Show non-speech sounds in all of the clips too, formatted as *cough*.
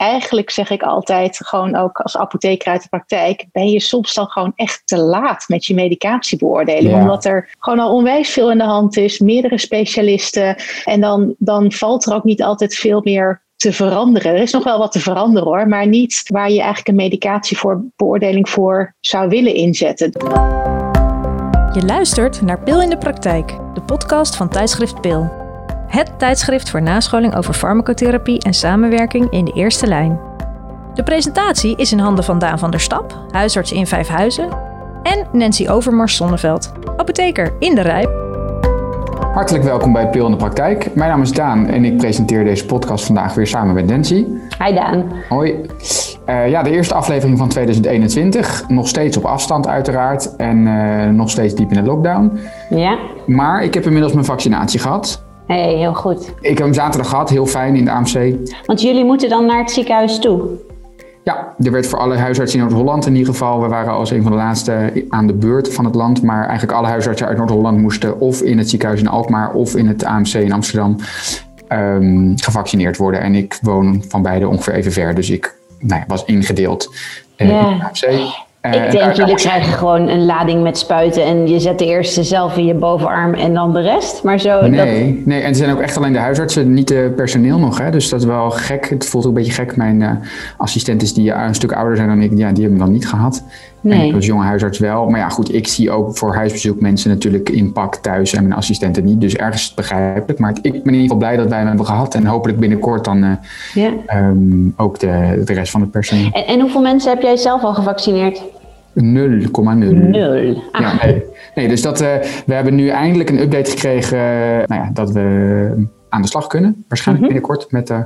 eigenlijk zeg ik altijd, gewoon ook als apotheker uit de praktijk, ben je soms dan gewoon echt te laat met je medicatiebeoordeling. Omdat er gewoon al onwijs veel in de hand is, meerdere specialisten. En dan, dan valt er ook niet altijd veel meer te veranderen. Er is nog wel wat te veranderen hoor, maar niet waar je eigenlijk een medicatie voor beoordeling voor zou willen inzetten. Je luistert naar Pil in de Praktijk, de podcast van tijdschrift Pil. Het tijdschrift voor nascholing over farmacotherapie en samenwerking in de eerste lijn. De presentatie is in handen van Daan van der Stap, huisarts in Vijfhuizen, en Nancy Overmars Zonneveld, apotheker in de Rijp. Hartelijk welkom bij Pil in de Praktijk. Mijn naam is Daan en ik presenteer deze podcast vandaag weer samen met Nancy. Hi Daan. Hoi. Uh, ja, de eerste aflevering van 2021. Nog steeds op afstand uiteraard en uh, nog steeds diep in de lockdown. Ja. Maar ik heb inmiddels mijn vaccinatie gehad. Hey, heel goed. Ik heb hem zaterdag gehad, heel fijn in de AMC. Want jullie moeten dan naar het ziekenhuis toe? Ja, er werd voor alle huisartsen in Noord-Holland in ieder geval. We waren als een van de laatste aan de beurt van het land. Maar eigenlijk alle huisartsen uit Noord-Holland moesten of in het ziekenhuis in Alkmaar of in het AMC in Amsterdam um, gevaccineerd worden. En ik woon van beide ongeveer even ver. Dus ik nou ja, was ingedeeld uh, ja. in het AMC. Uh, ik denk, jullie krijgen gewoon een lading met spuiten en je zet de eerste zelf in je bovenarm en dan de rest. Maar zo. Nee, dat... nee en het zijn ook echt alleen de huisartsen, niet de personeel nog. Hè? Dus dat is wel gek. Het voelt ook een beetje gek. Mijn uh, assistenten die een stuk ouder zijn dan ik, ja, die hebben dan niet gehad. Nee. En ik als jonge huisarts wel. Maar ja, goed, ik zie ook voor huisbezoek mensen natuurlijk in pak thuis en mijn assistenten niet. Dus ergens is het begrijpelijk. Maar ik ben in ieder geval blij dat wij hem hebben gehad. En hopelijk binnenkort dan uh, ja. um, ook de, de rest van het personeel. En, en hoeveel mensen heb jij zelf al gevaccineerd? 0,0. Nul. Ah. Ja, nee. nee, dus dat, uh, we hebben nu eindelijk een update gekregen uh, nou ja, dat we aan de slag kunnen. Waarschijnlijk Mhm. binnenkort met de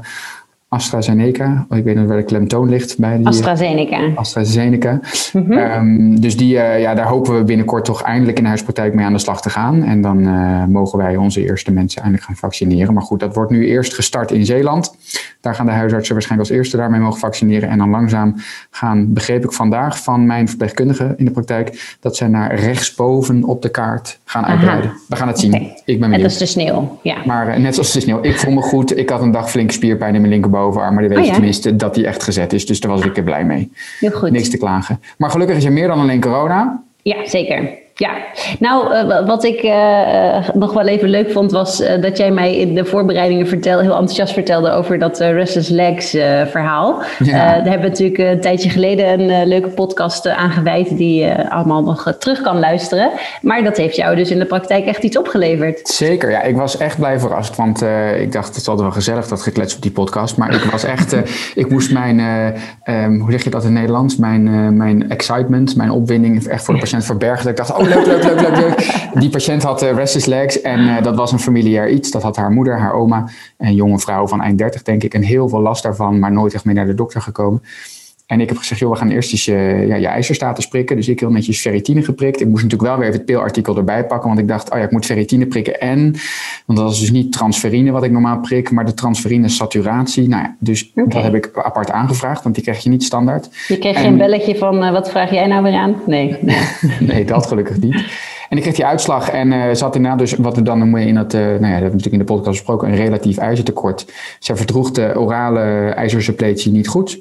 AstraZeneca. Ik weet niet waar de klemtoon ligt bij die. AstraZeneca. AstraZeneca. Mhm. Um, dus die, uh, ja, daar hopen we binnenkort toch eindelijk in de huispraktijk mee aan de slag te gaan. En dan uh, mogen wij onze eerste mensen eindelijk gaan vaccineren. Maar goed, dat wordt nu eerst gestart in Zeeland. Daar gaan de huisartsen waarschijnlijk als eerste daarmee mogen vaccineren. En dan langzaam gaan, begreep ik vandaag van mijn verpleegkundige in de praktijk, dat zij naar rechtsboven op de kaart gaan uitbreiden. Aha. We gaan het zien. Okay. Ik ben Net benieuwd. als de sneeuw, ja. Maar uh, net zoals de sneeuw. Ik voel me goed. Ik had een dag flinke spierpijn in mijn linkerbovenarm. Maar dan weet Oh, je ja? tenminste dat die echt gezet is. Dus daar was ik er blij mee. Heel goed. Niks te klagen. Maar gelukkig is er meer dan alleen corona. Ja, zeker. Ja, nou, uh, wat ik uh, nog wel even leuk vond, was uh, dat jij mij in de voorbereidingen vertelde, heel enthousiast vertelde over dat Restless Legs verhaal. Ja. daar hebben we natuurlijk een tijdje geleden een leuke podcast aan gewijd, die je allemaal nog terug kan luisteren. Maar dat heeft jou dus in de praktijk echt iets opgeleverd. Zeker, ja. Ik was echt blij verrast, want ik dacht, het is altijd wel gezellig dat geklets op die podcast. Maar ik was echt, *laughs* ik moest mijn, um, hoe zeg je dat in het Nederlands, mijn, mijn excitement, mijn opwinding echt voor de *laughs* patiënt verbergen. Dat ik dacht, oh leuk, leuk, leuk, leuk, leuk. Die patiënt had uh, restless legs en uh, dat was een familiair iets. Dat had haar moeder, haar oma, een jonge vrouw van eind 30 denk ik. En heel veel last daarvan, maar nooit echt mee naar de dokter gekomen. En ik heb gezegd, joh, we gaan eerst eens je, ja, je ijzerstatus prikken. Dus ik heel netjes ferritine geprikt. Ik moest natuurlijk wel weer even het pilartikel erbij pakken. Want ik dacht, oh ja, ik moet ferritine prikken en... Want dat is dus niet transferine wat ik normaal prik, maar de transferine saturatie. Nou ja, dus okay. dat heb ik apart aangevraagd, want die krijg je niet standaard. Je kreeg en, geen belletje van, uh, wat vraag jij nou weer aan? Nee. *laughs* nee, dat gelukkig niet. En ik kreeg die uitslag en uh, zat inderdaad dus wat we dan in dat, uh, nou ja, dat hebben we natuurlijk in de podcast besproken, een relatief ijzertekort. Zij verdroeg de orale ijzersuppletie niet goed.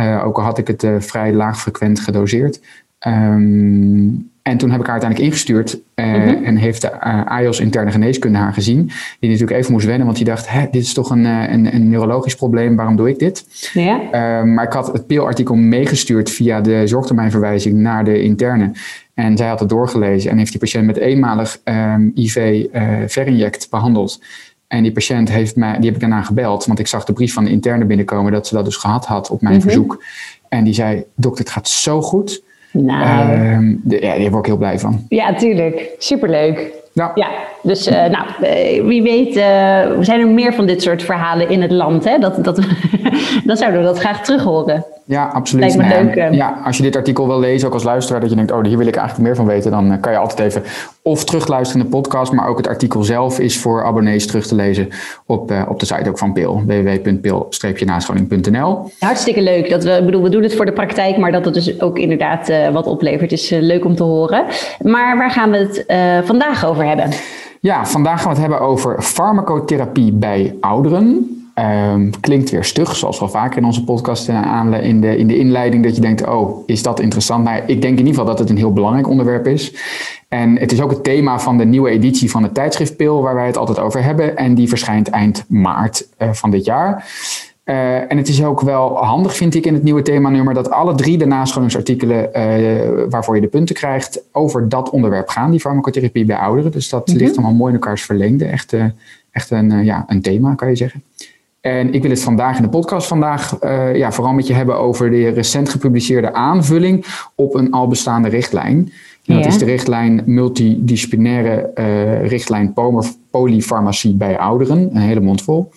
Uh, ook al had ik het vrij laagfrequent gedoseerd. Um, en toen heb ik haar uiteindelijk ingestuurd uh, mm -hmm. en heeft de uh, AIOS interne geneeskunde haar gezien. Die natuurlijk even moest wennen, want die dacht, Hè, dit is toch een, uh, een, een, neurologisch probleem, waarom doe ik dit? Ja. maar ik had het PIL-artikel meegestuurd via de zorgtermijnverwijzing naar de interne. En zij had het doorgelezen en heeft die patiënt met eenmalig um, IV verinject behandeld. En die patiënt heeft mij, die heb ik daarna gebeld, want ik zag de brief van de interne binnenkomen dat ze dat dus gehad had op mijn Mhm. mm -hmm. verzoek. En die zei, dokter, het gaat zo goed. Nou. Uh, de, ja, daar word ik heel blij van. Ja, tuurlijk. Superleuk. Nou. Ja, dus uh, nou, uh, wie weet, uh, zijn er meer van dit soort verhalen in het land. Hè? Dat, dat, *laughs* dan zouden we dat graag terug horen. Ja, absoluut. Lijkt me leuk. Ja, als je dit artikel wil lezen, ook als luisteraar, dat je denkt, oh, hier wil ik eigenlijk meer van weten, dan kan je altijd even of terugluisteren in de podcast, maar ook het artikel zelf is voor abonnees terug te lezen op, op de site ook van PIL, www.pil-nascholing.nl. Hartstikke leuk. Dat we, ik bedoel, we doen het voor de praktijk, maar dat het dus ook inderdaad wat oplevert, is leuk om te horen. Maar waar gaan we het vandaag over hebben? Ja, vandaag gaan we het hebben over farmacotherapie bij ouderen. Um, klinkt weer stug, zoals wel vaker in onze podcast in de, in de inleiding, dat je denkt, oh, is dat interessant? Maar ik denk in ieder geval dat het een heel belangrijk onderwerp is. En het is ook het thema van de nieuwe editie van het tijdschrift Pil, waar wij het altijd over hebben. En die verschijnt eind maart van dit jaar. Uh, en het is ook wel handig, vind ik, in het nieuwe themanummer dat alle drie de nascholingsartikelen uh, waarvoor je de punten krijgt over dat onderwerp gaan, die farmacotherapie bij ouderen. Dus dat mm -hmm. ligt allemaal mooi in elkaars verlengde. Echt, uh, echt een, ja, een thema, kan je zeggen. En ik wil het vandaag in de podcast vandaag ja, vooral met je hebben over de recent gepubliceerde aanvulling op een al bestaande richtlijn. En dat is de richtlijn multidisciplinaire richtlijn polyfarmacie bij ouderen, een hele mond vol.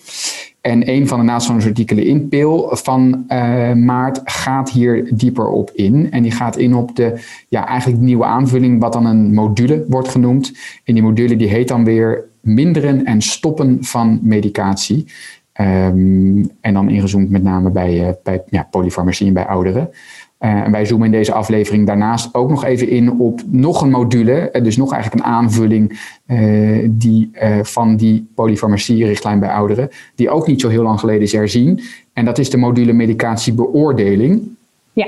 En een van de nascholingsartikelen in PIL van uh, maart gaat hier dieper op in. En die gaat in op de ja, eigenlijk nieuwe aanvulling, wat dan een module wordt genoemd. En die module die heet dan weer minderen en stoppen van medicatie. Um, en dan ingezoomd met name bij, uh, bij ja, polyfarmacie en bij ouderen. Uh, en wij zoomen in deze aflevering daarnaast ook nog even in op nog een module, uh, dus nog eigenlijk een aanvulling uh, die, van die polyfarmacie-richtlijn bij ouderen, die ook niet zo heel lang geleden is herzien. En dat is de module medicatiebeoordeling. Ja.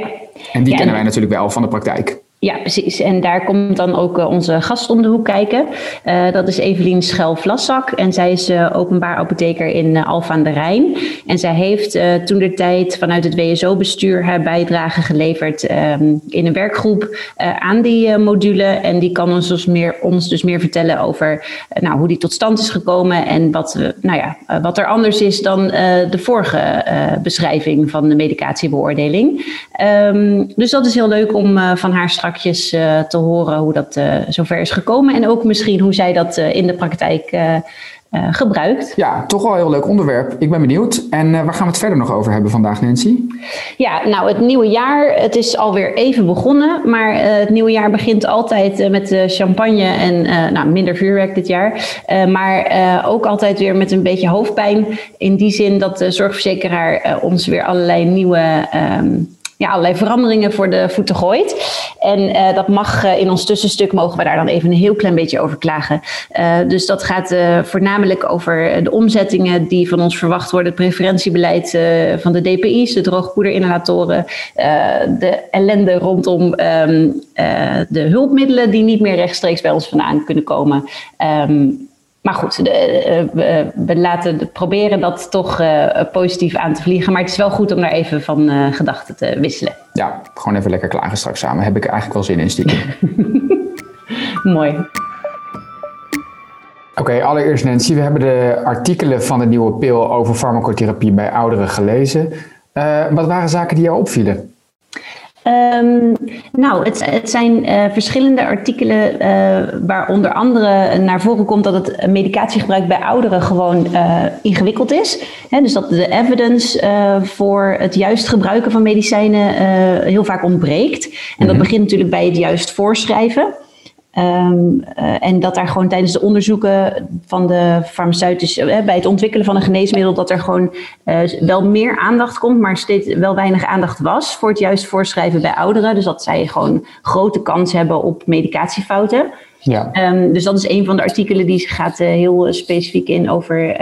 En die ja, kennen wij natuurlijk wel van de praktijk. Ja, precies. En daar komt dan ook uh, onze gast om de hoek kijken. Uh, dat is Evelien Schel-Vlassak. En zij is uh, openbaar apotheker in Alfa aan de Rijn. En zij heeft toen de tijd vanuit het WSO-bestuur haar bijdrage geleverd um, in een werkgroep aan die module. En die kan ons dus meer, ons dus meer vertellen over nou, hoe die tot stand is gekomen. En wat, nou ja, wat er anders is dan de vorige beschrijving van de medicatiebeoordeling. Um, dus dat is heel leuk om van haar straks uh, te horen hoe dat uh, zover is gekomen. En ook misschien hoe zij dat uh, in de praktijk gebruikt. Ja, toch wel een heel leuk onderwerp. Ik ben benieuwd. En waar gaan we het verder nog over hebben vandaag, Nancy? Ja, nou, het nieuwe jaar, het is alweer even begonnen. Maar het nieuwe jaar begint altijd met champagne en nou, minder vuurwerk dit jaar. maar ook altijd weer met een beetje hoofdpijn. In die zin dat de zorgverzekeraar ons weer allerlei nieuwe... Um, ja, allerlei veranderingen voor de voeten gooit. En uh, dat mag uh, in ons tussenstuk, mogen we daar dan even een heel klein beetje over klagen. Uh, dus dat gaat voornamelijk over de omzettingen die van ons verwacht worden. Het preferentiebeleid van de DPI's, de droogpoederinhalatoren. de ellende rondom um, de hulpmiddelen die niet meer rechtstreeks bij ons vandaan kunnen komen. Um, maar goed, de, uh, we laten proberen dat toch uh, positief aan te vliegen. Maar het is wel goed om daar even van uh, gedachten te wisselen. Ja, gewoon even lekker klagen straks samen. Heb ik eigenlijk wel zin in stiekem. *laughs* Mooi. Oké, okay, allereerst Nancy, we hebben de artikelen van de nieuwe pil over farmacotherapie bij ouderen gelezen. wat waren zaken die jou opvielen? Um, nou, het, het zijn uh, verschillende artikelen uh, waar onder andere naar voren komt dat het medicatiegebruik bij ouderen gewoon uh, ingewikkeld is. He, dus dat de evidence voor het juist gebruiken van medicijnen heel vaak ontbreekt. En dat mm -hmm. begint natuurlijk bij het juist voorschrijven. Um, uh, en dat daar gewoon tijdens de onderzoeken van de farmaceutische, uh, bij het ontwikkelen van een geneesmiddel, dat er gewoon uh, wel meer aandacht komt, maar steeds wel weinig aandacht was voor het juist voorschrijven bij ouderen. Dus dat zij gewoon grote kans hebben op medicatiefouten. Ja. Um, dus dat is een van de artikelen die gaat heel specifiek in over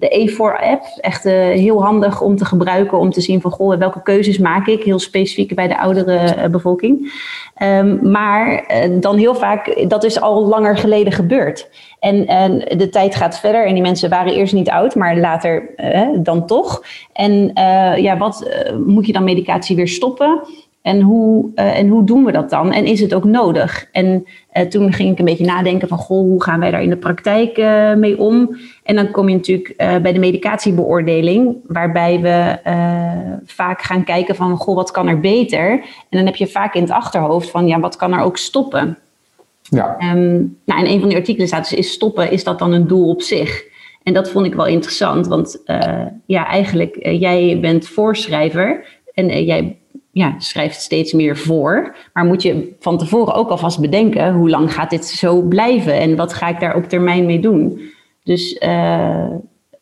de E4-app. Echt heel handig om te gebruiken, om te zien van goh, welke keuzes maak ik, heel specifiek bij de oudere bevolking. Um, maar uh, dan heel vaak, dat is al langer geleden gebeurd. En, de tijd gaat verder en die mensen waren eerst niet oud, maar later dan toch. En ja, wat moet je dan medicatie weer stoppen? En hoe, en hoe doen we dat dan? En is het ook nodig? En toen ging ik een beetje nadenken van, goh, hoe gaan wij daar in de praktijk mee om? En dan kom je natuurlijk bij de medicatiebeoordeling, waarbij we vaak gaan kijken van, goh, wat kan er beter? En dan heb je vaak in het achterhoofd van, ja, wat kan er ook stoppen? Ja. Um, nou, in een van die artikelen staat dus, is stoppen, is dat dan een doel op zich? En dat vond ik wel interessant, want ja, eigenlijk, jij bent voorschrijver en jij ja, schrijft steeds meer voor. Maar moet je van tevoren ook alvast bedenken hoe lang gaat dit zo blijven en wat ga ik daar op termijn mee doen. Dus uh,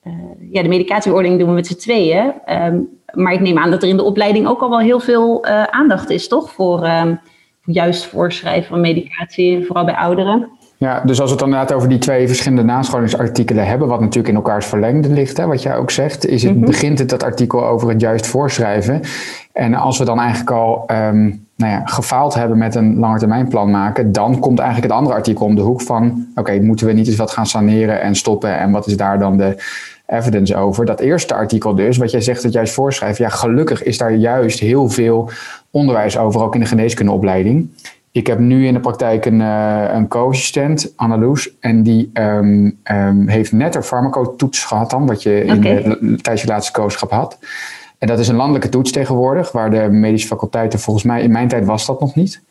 uh, ja, de medicatiebeoordeling doen we met z'n tweeën. Um, maar ik neem aan dat er in de opleiding ook al wel heel veel uh, aandacht is, toch? Voor um, juist voorschrijven van medicatie, vooral bij ouderen. Ja, dus als we het dan inderdaad over die twee verschillende nascholingsartikelen hebben, wat natuurlijk in elkaars verlengde ligt, hè, wat jij ook zegt, is het, mhm. begint het dat artikel over het juist voorschrijven. En als we dan eigenlijk al um, nou ja, gefaald hebben met een langetermijnplan maken, dan komt eigenlijk het andere artikel om de hoek van, oké, moeten we niet eens wat gaan saneren en stoppen en wat is daar dan de evidence over? Dat eerste artikel dus, wat jij zegt dat juist voorschrijft, ja, gelukkig is daar juist heel veel onderwijs over, ook in de geneeskundeopleiding. Ik heb nu in de praktijk een, uh, een co-assistent, Annaloes, en die um, um, heeft net een farmacotoets gehad dan, wat je in de, tijdens je laatste co had. En dat is een landelijke toets tegenwoordig, waar de medische faculteiten volgens mij, in mijn tijd was dat nog niet.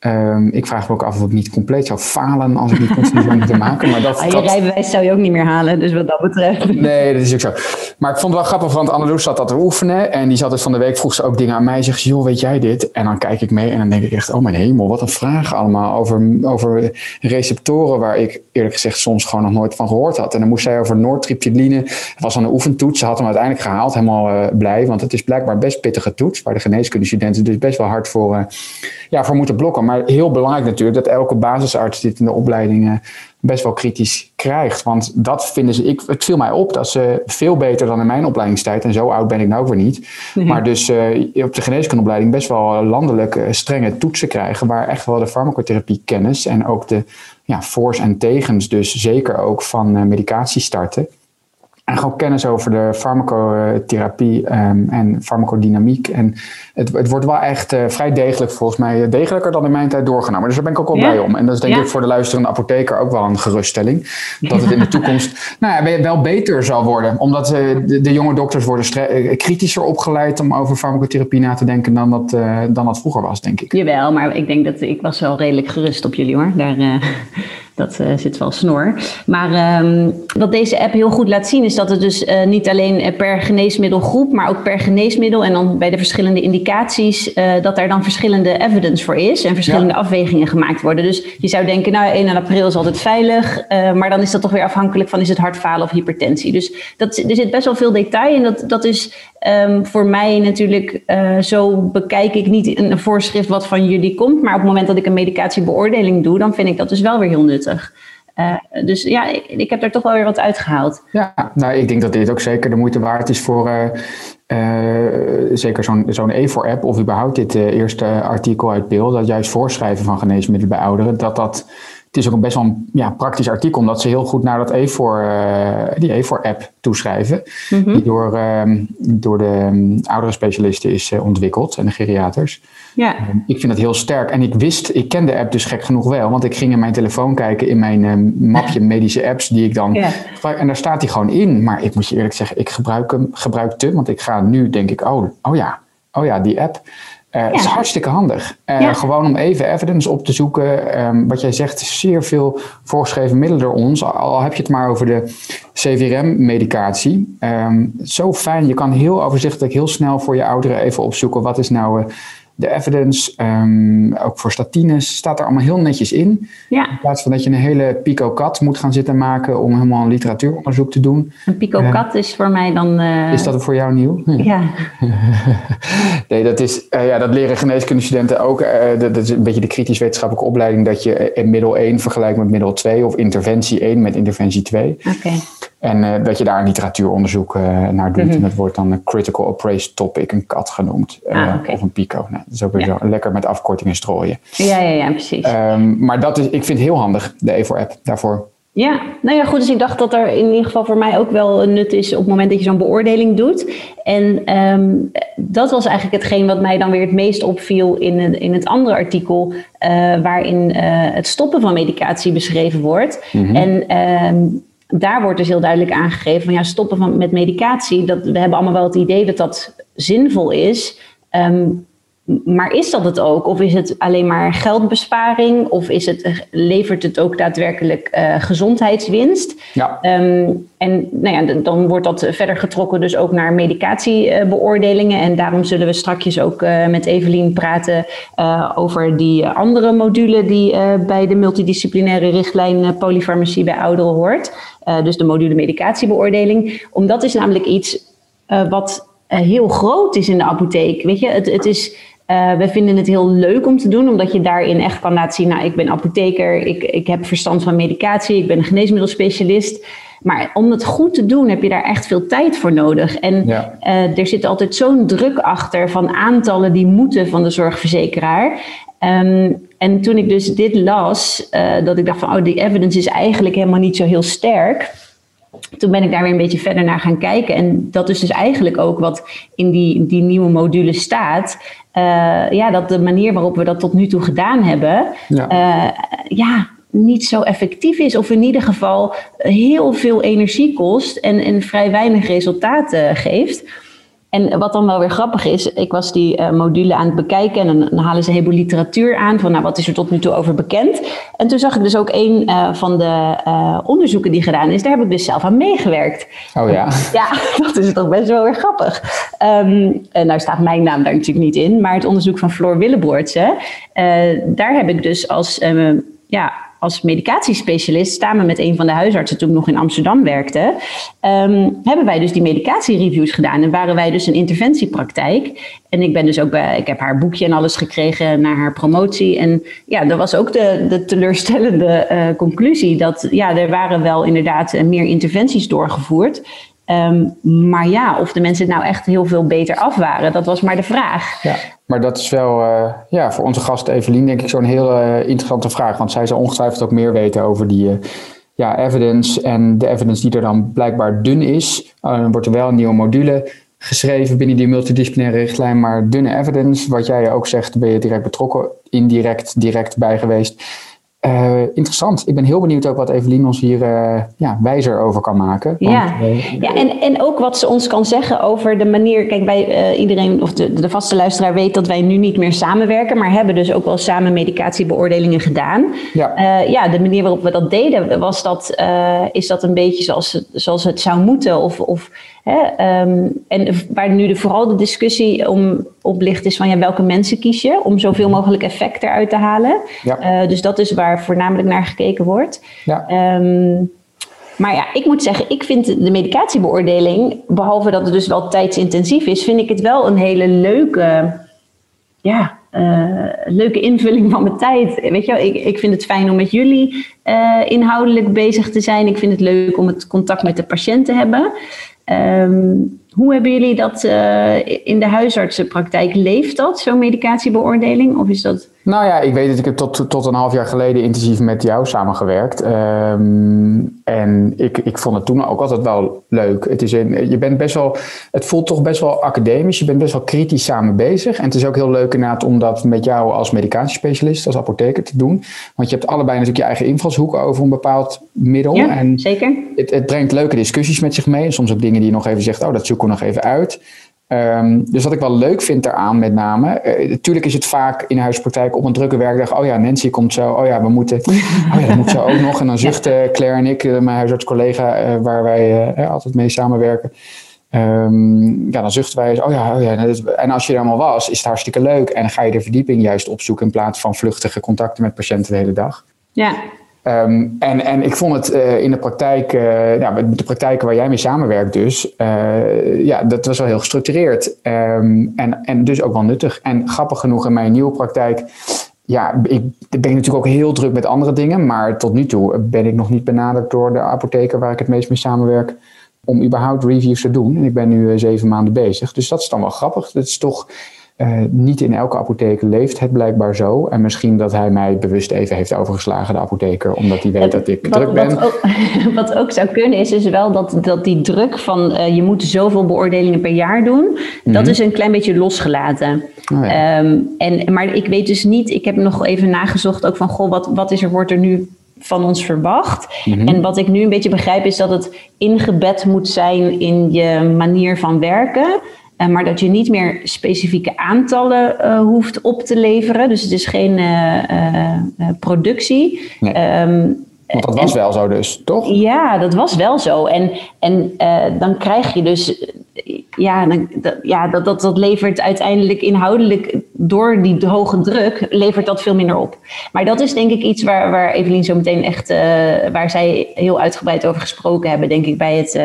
Um, ik vraag me ook af of ik niet compleet zou falen als ik niet continu zou moeten maken. Maar dat, *laughs* ah, je rijbewijs zou je ook niet meer halen, dus wat dat betreft. Nee, dat is ook zo. Maar ik vond het wel grappig, want Anneloes zat dat te oefenen. En die zat dus van de week, vroeg ze ook dingen aan mij. Zegt joh, weet jij dit? En dan kijk ik mee en dan denk ik echt, oh mijn hemel, wat een vraag allemaal. Over, over receptoren waar ik eerlijk gezegd soms gewoon nog nooit van gehoord had. En dan moest zij over noortriptyline. Het was dan een oefentoets. Ze had hem uiteindelijk gehaald, helemaal uh, blij. Want het is blijkbaar best pittige toets. Waar de geneeskundestudenten dus best wel hard voor, uh, ja, voor moeten blokken. Maar heel belangrijk natuurlijk dat elke basisarts dit in de opleidingen best wel kritisch krijgt. Want dat vinden ze, ik, het viel mij op dat ze veel beter dan in mijn opleidingstijd, en zo oud ben ik nou ook weer niet, maar dus uh, op de geneeskundeopleiding best wel landelijk strenge toetsen krijgen, waar echt wel de farmacotherapie kennis en ook de ja, voor's en tegens, dus zeker ook van uh, medicatie starten. En gewoon kennis over de farmacotherapie um, en farmacodynamiek. En het, het wordt wel echt uh, vrij degelijk, volgens mij, degelijker dan in mijn tijd doorgenomen. Dus daar ben ik ook wel ja. blij om. En dat is denk ja. ik voor de luisterende apotheker ook wel een geruststelling. Dat het in de toekomst *laughs* nou ja, wel beter zal worden. Omdat uh, de, de, jonge dokters worden kritischer opgeleid om over farmacotherapie na te denken dan dat, dan dat vroeger was, denk ik. Jawel, maar ik denk dat ik was wel redelijk gerust op jullie hoor. Daar, dat uh, zit wel snor. Maar um, wat deze app heel goed laat zien is dat het dus uh, niet alleen per geneesmiddelgroep, maar ook per geneesmiddel en dan bij de verschillende indicaties, uh, dat er dan verschillende evidence voor is en verschillende ja. afwegingen gemaakt worden. Dus je zou denken, nou 1 april is altijd veilig, maar dan is dat toch weer afhankelijk van is het hartfalen of hypertensie. Dus dat, er zit best wel veel detail en dat, dat is um, voor mij natuurlijk, zo bekijk ik niet een voorschrift wat van jullie komt, maar op het moment dat ik een medicatiebeoordeling doe, dan vind ik dat dus wel weer heel nuttig. Uh, dus ja, ik, ik, heb er toch wel weer wat uitgehaald. Ja, nou, ik denk dat dit ook zeker de moeite waard is voor uh, zeker zo'n zo'n E4-app of überhaupt dit eerste artikel uit beeld, dat juist voorschrijven van geneesmiddelen bij ouderen, dat dat het is ook een best wel een ja, praktisch artikel, omdat ze heel goed naar dat E4, uh, die E4-app toeschrijven. Mm -hmm. Die door, um, door de um, oudere specialisten is uh, ontwikkeld en de geriaters. Ja. Um, ik vind het heel sterk. En ik wist, ik ken de app dus gek genoeg wel, want ik ging in mijn telefoon kijken in mijn mapje *laughs* medische apps die ik dan. En daar staat hij gewoon in. Maar ik moet je eerlijk zeggen, ik gebruik hem, gebruik te, want ik ga nu denk ik, oh, oh ja, oh ja, die app. Uh. Het is hartstikke handig. Uh, ja. Gewoon om even evidence op te zoeken. Um, wat jij zegt, zeer veel voorgeschreven middelen door ons. Al heb je het maar over de CVRM-medicatie. Um, zo fijn. Je kan heel overzichtelijk, heel snel voor je ouderen even opzoeken. Wat is nou uh, de evidence, um, ook voor statines, staat er allemaal heel netjes in. Ja. In plaats van dat je een hele pico-cat moet gaan zitten maken om helemaal een literatuuronderzoek te doen. Een pico-cat uh, is voor mij dan... Uh... Is dat voor jou nieuw? Ja. *laughs* nee, dat, is, uh, ja, dat leren geneeskundestudenten ook. dat is een beetje de kritisch wetenschappelijke opleiding dat je middel 1 vergelijkt met middel 2 of interventie 1 met interventie 2. Oké. Okay. En uh, dat je daar een literatuuronderzoek uh, naar doet. Mm -hmm. En dat wordt dan een critical appraised topic, een CAT genoemd. Uh, ah, okay. Of een PICO. Nou, dat is ook weer ja. zo lekker met afkortingen strooien. Ja, ja, ja, precies. Um, maar dat is, ik vind het heel handig, de E4-app, daarvoor. Ja, nou ja, goed. Dus ik dacht dat er in ieder geval voor mij ook wel een nut is op het moment dat je zo'n beoordeling doet. En um, dat was eigenlijk hetgeen wat mij dan weer het meest opviel in het, in het andere artikel, uh, waarin uh, het stoppen van medicatie beschreven wordt. Mm -hmm. En um, daar wordt dus heel duidelijk aangegeven van ja, stoppen van, met medicatie. Dat, we hebben allemaal wel het idee dat dat zinvol is. Um, maar is dat het ook? Of is het alleen maar geldbesparing? Of is het, levert het ook daadwerkelijk uh, gezondheidswinst? Ja. Um, en nou ja, dan wordt dat verder getrokken dus ook naar medicatiebeoordelingen. En daarom zullen we straks ook uh, met Evelien praten uh, over die andere module die bij de multidisciplinaire richtlijn polyfarmacie bij ouderen hoort. dus de module medicatiebeoordeling. Omdat is namelijk iets wat heel groot is in de apotheek. Weet je, het, het is we vinden het heel leuk om te doen, omdat je daarin echt kan laten zien, nou, ik ben apotheker, ik, ik heb verstand van medicatie, ik ben een geneesmiddelspecialist. Maar om het goed te doen heb je daar echt veel tijd voor nodig. En uh, er zit altijd zo'n druk achter van aantallen die moeten van de zorgverzekeraar. Um, en toen ik dus dit las, uh, dat ik dacht van, oh, die evidence is eigenlijk helemaal niet zo heel sterk. Toen ben ik daar weer een beetje verder naar gaan kijken. En dat is dus eigenlijk ook wat in die, die nieuwe module staat. Uh, ja, dat de manier waarop we dat tot nu toe gedaan hebben, ja, uh, ja niet zo effectief is. Of in ieder geval heel veel energie kost en, en vrij weinig resultaten geeft. En wat dan wel weer grappig is, ik was die uh, module aan het bekijken en dan, halen ze een heleboel literatuur aan van nou, wat is er tot nu toe over bekend. En toen zag ik dus ook een uh, van de uh, onderzoeken die gedaan is, daar heb ik dus zelf aan meegewerkt. Oh ja. Ja, *laughs* dat is toch best wel weer grappig. Um, nou staat mijn naam daar natuurlijk niet in, maar het onderzoek van Floor Willeboortse, daar heb ik dus als ja, als medicatiespecialist, samen met een van de huisartsen toen ik nog in Amsterdam werkte, um, hebben wij dus die medicatiereviews gedaan. En waren wij dus een interventiepraktijk. En ik ben dus ook bij, ik heb haar boekje en alles gekregen naar haar promotie. En ja, dat was ook de, de teleurstellende uh, conclusie. Dat ja, er waren wel inderdaad meer interventies doorgevoerd. Um, maar ja, of de mensen nou echt heel veel beter af waren, dat was maar de vraag. Ja, maar dat is wel uh, ja, voor onze gast Evelien denk ik zo'n heel uh, interessante vraag. Want zij zal ongetwijfeld ook meer weten over die uh, ja, evidence en de evidence die er dan blijkbaar dun is. dan wordt er wel een nieuwe module geschreven binnen die multidisciplinaire richtlijn, maar dunne evidence, wat jij ook zegt, ben je direct betrokken, indirect, direct bij geweest. Uh, interessant. Ik ben heel benieuwd ook wat Evelien ons hier uh, ja, wijzer over kan maken. Want, ja, uh, ja en, en ook wat ze ons kan zeggen over de manier. Kijk, bij iedereen, of de, de vaste luisteraar weet dat wij nu niet meer samenwerken, maar hebben dus ook wel samen medicatiebeoordelingen gedaan. Ja, ja de manier waarop we dat deden, was dat, is dat een beetje zoals, zoals het zou moeten? Of, of Hè, um, en waar nu de, vooral de discussie om op ligt is van ja, welke mensen kies je om zoveel mogelijk effect eruit te halen. Ja. Uh, dus dat is waar voornamelijk naar gekeken wordt. Ja. Um, maar ja, ik moet zeggen, ik vind de medicatiebeoordeling, behalve dat het dus wel tijdsintensief is, vind ik het wel een hele leuke, ja, uh, leuke invulling van mijn tijd. Weet je, ik, ik vind het fijn om met jullie uh, inhoudelijk bezig te zijn. Ik vind het leuk om het contact met de patiënt te hebben. Um, hoe hebben jullie dat uh, in de huisartsenpraktijk? Leeft dat, zo'n medicatiebeoordeling? Of is dat... Nou ja, ik weet dat ik heb tot, tot een half jaar geleden intensief met jou samengewerkt. Um, en ik, ik vond het toen ook altijd wel leuk. Het, is je bent best wel, het voelt toch best wel academisch. Je bent best wel kritisch samen bezig. En het is ook heel leuk inderdaad om dat met jou als medicatiespecialist, als apotheker te doen. Want je hebt allebei natuurlijk je eigen invalshoek over een bepaald middel. Ja, en zeker. Het, het brengt leuke discussies met zich mee. Soms ook dingen die je nog even zegt, oh dat nog even uit. Um, dus wat ik wel leuk vind daaraan met name, uh, natuurlijk is het vaak in de huispraktijk op een drukke werkdag, oh ja, Nancy komt zo, oh ja, we moeten, oh ja, dat moet zo ook nog. En dan *laughs* zuchten Claire en ik, uh, mijn huisartscollega, uh, waar wij altijd mee samenwerken, um, ja, dan zuchten wij, oh ja, oh ja. En als je er allemaal was, is het hartstikke leuk. En dan ga je de verdieping juist opzoeken in plaats van vluchtige contacten met patiënten de hele dag. Ja, Um, en, en ik vond het uh, in de praktijk, met de praktijken waar jij mee samenwerkt dus, uh, ja, dat was wel heel gestructureerd. Um, en, en dus ook wel nuttig. En grappig genoeg in mijn nieuwe praktijk, ja, ik ben natuurlijk ook heel druk met andere dingen, maar tot nu toe ben ik nog niet benaderd door de apotheker waar ik het meest mee samenwerk om überhaupt reviews te doen. En ik ben nu zeven maanden bezig, dus dat is dan wel grappig. Dat is toch uh, niet in elke apotheek leeft het blijkbaar zo. En misschien dat hij mij bewust even heeft overgeslagen, de apotheker, omdat hij weet dat ik druk ben. Wat ook, *laughs* wat ook, zou kunnen is, is wel dat, dat die druk van uh, je moet zoveel beoordelingen per jaar doen, mm -hmm. dat is een klein beetje losgelaten. Oh ja. um, en, maar ik weet dus niet, ik heb nog even nagezocht ook van, goh, wat, wat is er, wordt er nu van ons verwacht. Mm -hmm. En wat ik nu een beetje begrijp is dat het ingebed moet zijn in je manier van werken. Uh, maar dat je niet meer specifieke aantallen uh, hoeft op te leveren. Dus het is geen uh, productie. Nee. Um, Want dat was en, wel zo dus, toch? Ja, dat was wel zo. En, en dan krijg je dus... Ja, dan, dat, ja dat, dat, dat levert uiteindelijk inhoudelijk... door die hoge druk, levert dat veel minder op. Maar dat is denk ik iets waar, waar Evelien zo meteen echt... waar zij heel uitgebreid over gesproken hebben... denk ik bij het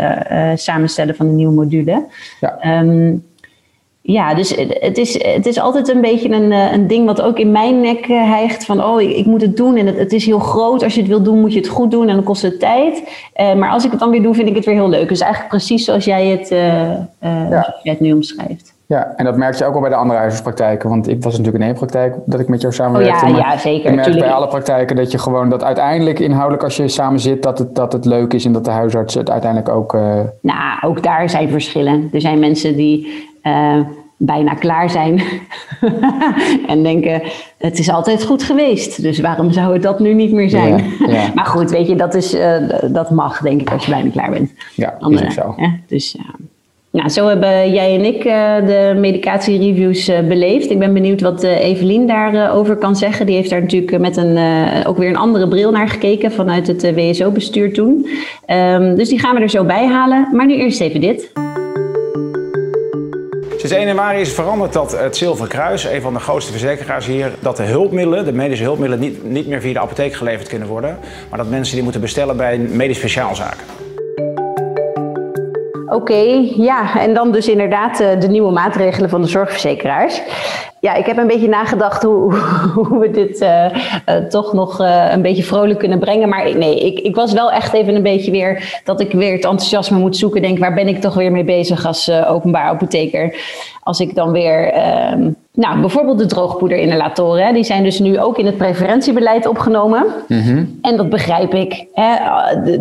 samenstellen van de nieuwe module. Ja. Um, ja, dus het is, het is altijd een beetje een, eh, een ding wat ook in mijn nek eh, hijgt. Van, oh, ik, ik moet het doen en het, het, is heel groot. Als je het wil doen, moet je het goed doen en dan kost het tijd. Uh, maar als ik het dan weer doe, vind ik het weer heel leuk. Dus eigenlijk precies zoals jij het, uh, ja. het nu omschrijft. Ja, en dat merk je ook al bij de andere huisartspraktijken. Want ik was natuurlijk in één praktijk dat ik met jou samenwerkte. Oh ja, ja, zeker. Ik merk bij alle praktijken dat je gewoon dat uiteindelijk inhoudelijk als je samen zit, dat het, dat het leuk is en dat de huisarts het uiteindelijk ook... Nou, ook daar zijn verschillen. Er zijn mensen die uh, bijna klaar zijn *laughs* en denken, het is altijd goed geweest. Dus waarom zou het dat nu niet meer zijn? *laughs* Maar goed, weet je, dat, is, uh, dat mag denk ik als je bijna klaar bent. Ja, Dan, is ook zo. dus ja. Nou, zo hebben jij en ik uh, de medicatiereviews beleefd. Ik ben benieuwd wat Evelien daarover kan zeggen. Die heeft daar natuurlijk met een, ook weer een andere bril naar gekeken vanuit het WSO-bestuur toen. Um, dus die gaan we er zo bij halen. Maar nu eerst even dit. Sinds 1 januari is veranderd dat het Zilveren Kruis, een van de grootste verzekeraars hier, dat de hulpmiddelen, de medische hulpmiddelen, niet, niet meer via de apotheek geleverd kunnen worden. Maar dat mensen die moeten bestellen bij medisch speciaalzaken. Oké, okay, ja, en dan dus inderdaad de nieuwe maatregelen van de zorgverzekeraars. Ja, ik heb een beetje nagedacht hoe, *laughs* hoe we dit uh, uh, toch nog uh, een beetje vrolijk kunnen brengen. Maar nee, ik, ik was wel echt even een beetje weer dat ik weer het enthousiasme moet zoeken. Denk, waar ben ik toch weer mee bezig als openbaar apotheker? Als ik dan weer, ehm, nou, bijvoorbeeld de droogpoederinhalatoren, die zijn dus nu ook in het preferentiebeleid opgenomen. Mm -hmm. En dat begrijp ik. Hè?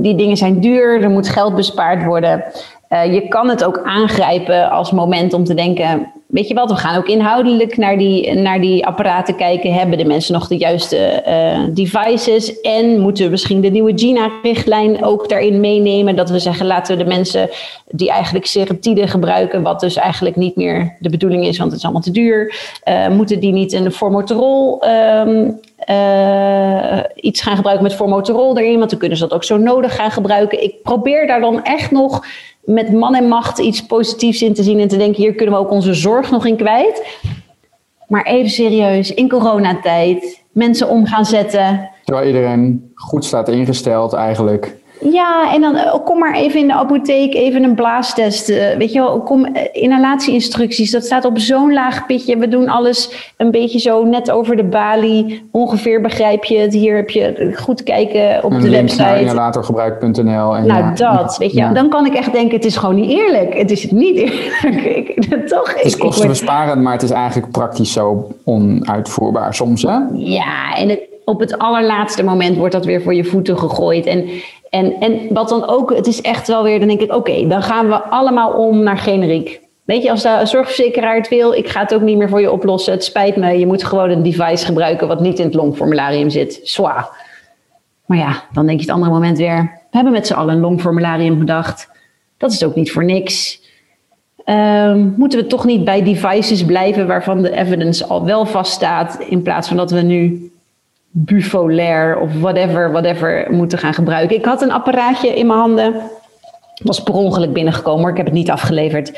Die dingen zijn duur, er moet geld bespaard worden. Uh, je kan het ook aangrijpen als moment om te denken: weet je wat, we gaan ook inhoudelijk naar die, naar die apparaten kijken. Hebben de mensen nog de juiste uh, devices? En moeten we misschien de nieuwe GINA-richtlijn ook daarin meenemen? Dat we zeggen: laten we de mensen die eigenlijk seretide gebruiken, wat dus eigenlijk niet meer de bedoeling is, want het is allemaal te duur, uh, moeten die niet een formoterol. Um, uh, iets gaan gebruiken met formoterol erin, want dan kunnen ze dat ook zo nodig gaan gebruiken. Ik probeer daar dan echt nog met man en macht iets positiefs in te zien en te denken, hier kunnen we ook onze zorg nog in kwijt. Maar even serieus, in coronatijd, mensen om gaan zetten. Terwijl iedereen goed staat ingesteld eigenlijk. Ja, en dan oh, kom maar even in de apotheek, even een blaastest. Uh, weet je wel, kom uh, inhalatieinstructies. Dat staat op zo'n laag pitje. We doen alles een beetje zo net over de balie. Ongeveer begrijp je het. Hier heb je goed kijken op een de website. inhalatorgebruik.nl. Nou, ja. dat, weet je. Ja. Dan kan ik echt denken, het is gewoon niet eerlijk. Het is niet eerlijk. *laughs* Toch? Het is kostenbesparend, maar het is eigenlijk praktisch zo onuitvoerbaar soms, hè? Ja, en het, op het allerlaatste moment wordt dat weer voor je voeten gegooid. En en, en wat dan ook, het is echt wel weer, dan denk ik, oké, dan gaan we allemaal om naar generiek. Weet je, als de zorgverzekeraar het wil, ik ga het ook niet meer voor je oplossen. Het spijt me, je moet gewoon een device gebruiken wat niet in het longformularium zit. Zwaar. Maar ja, dan denk je het andere moment weer, we hebben met z'n allen een longformularium gedacht. Dat is ook niet voor niks. Um, moeten we toch niet bij devices blijven waarvan de evidence al wel vaststaat, in plaats van dat we nu Bufolair of whatever, whatever moeten gaan gebruiken. Ik had een apparaatje in mijn handen. Was per ongeluk binnengekomen, maar ik heb het niet afgeleverd.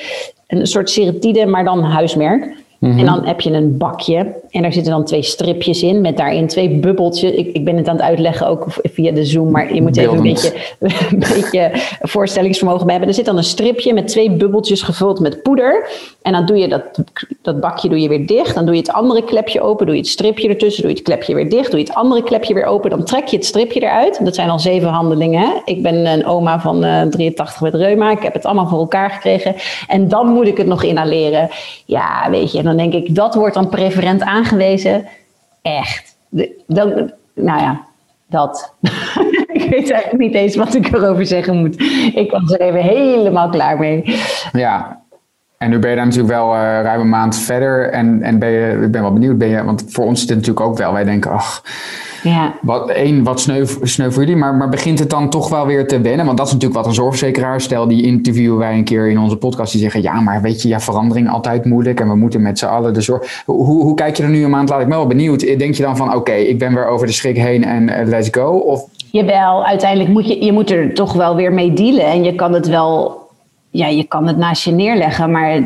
Een soort seretide, maar dan huismerk. Mm -hmm. En dan heb je een bakje en daar zitten dan twee stripjes in met daarin twee bubbeltjes. Ik, ik ben het aan het uitleggen ook via de Zoom, maar je moet even een beetje, *laughs* een beetje voorstellingsvermogen bij hebben. Er zit dan een stripje met twee bubbeltjes gevuld met poeder. En dan doe je dat, dat bakje doe je weer dicht. Dan doe je het andere klepje open, doe je het stripje ertussen, doe je het klepje weer dicht, doe je het andere klepje weer open. Dan trek je het stripje eruit. Dat zijn al zeven handelingen. Hè? Ik ben een oma van uh, 83 met reuma. Ik heb het allemaal voor elkaar gekregen. En dan moet ik het nog inhaleren. Ja, weet je, dan denk ik, dat wordt dan preferent aangewezen. Echt. Dan, nou ja, dat. *laughs* ik weet eigenlijk niet eens wat ik erover zeggen moet. Ik was er even helemaal klaar mee. Ja, en nu ben je daar natuurlijk wel uh, ruim een maand verder. En, en ben je, ik ben wel benieuwd, ben je, want voor ons is het natuurlijk ook wel. Wij denken, ach, ja. wat, één, wat sneu, sneu voor jullie. Maar, maar begint het dan toch wel weer te wennen? Want dat is natuurlijk wat een zorgverzekeraar, stel die interviewen wij een keer in onze podcast. Die zeggen, ja, maar weet je, ja, verandering altijd moeilijk. En we moeten met z'n allen de zorg... Hoe, hoe kijk je er nu een maand, laat ik me wel benieuwd. Denk je dan van, oké, okay, ik ben weer over de schrik heen en uh, let's go? Of... Jawel, uiteindelijk moet je, je moet er toch wel weer mee dealen. En je kan het wel ja, je kan het naast je neerleggen, maar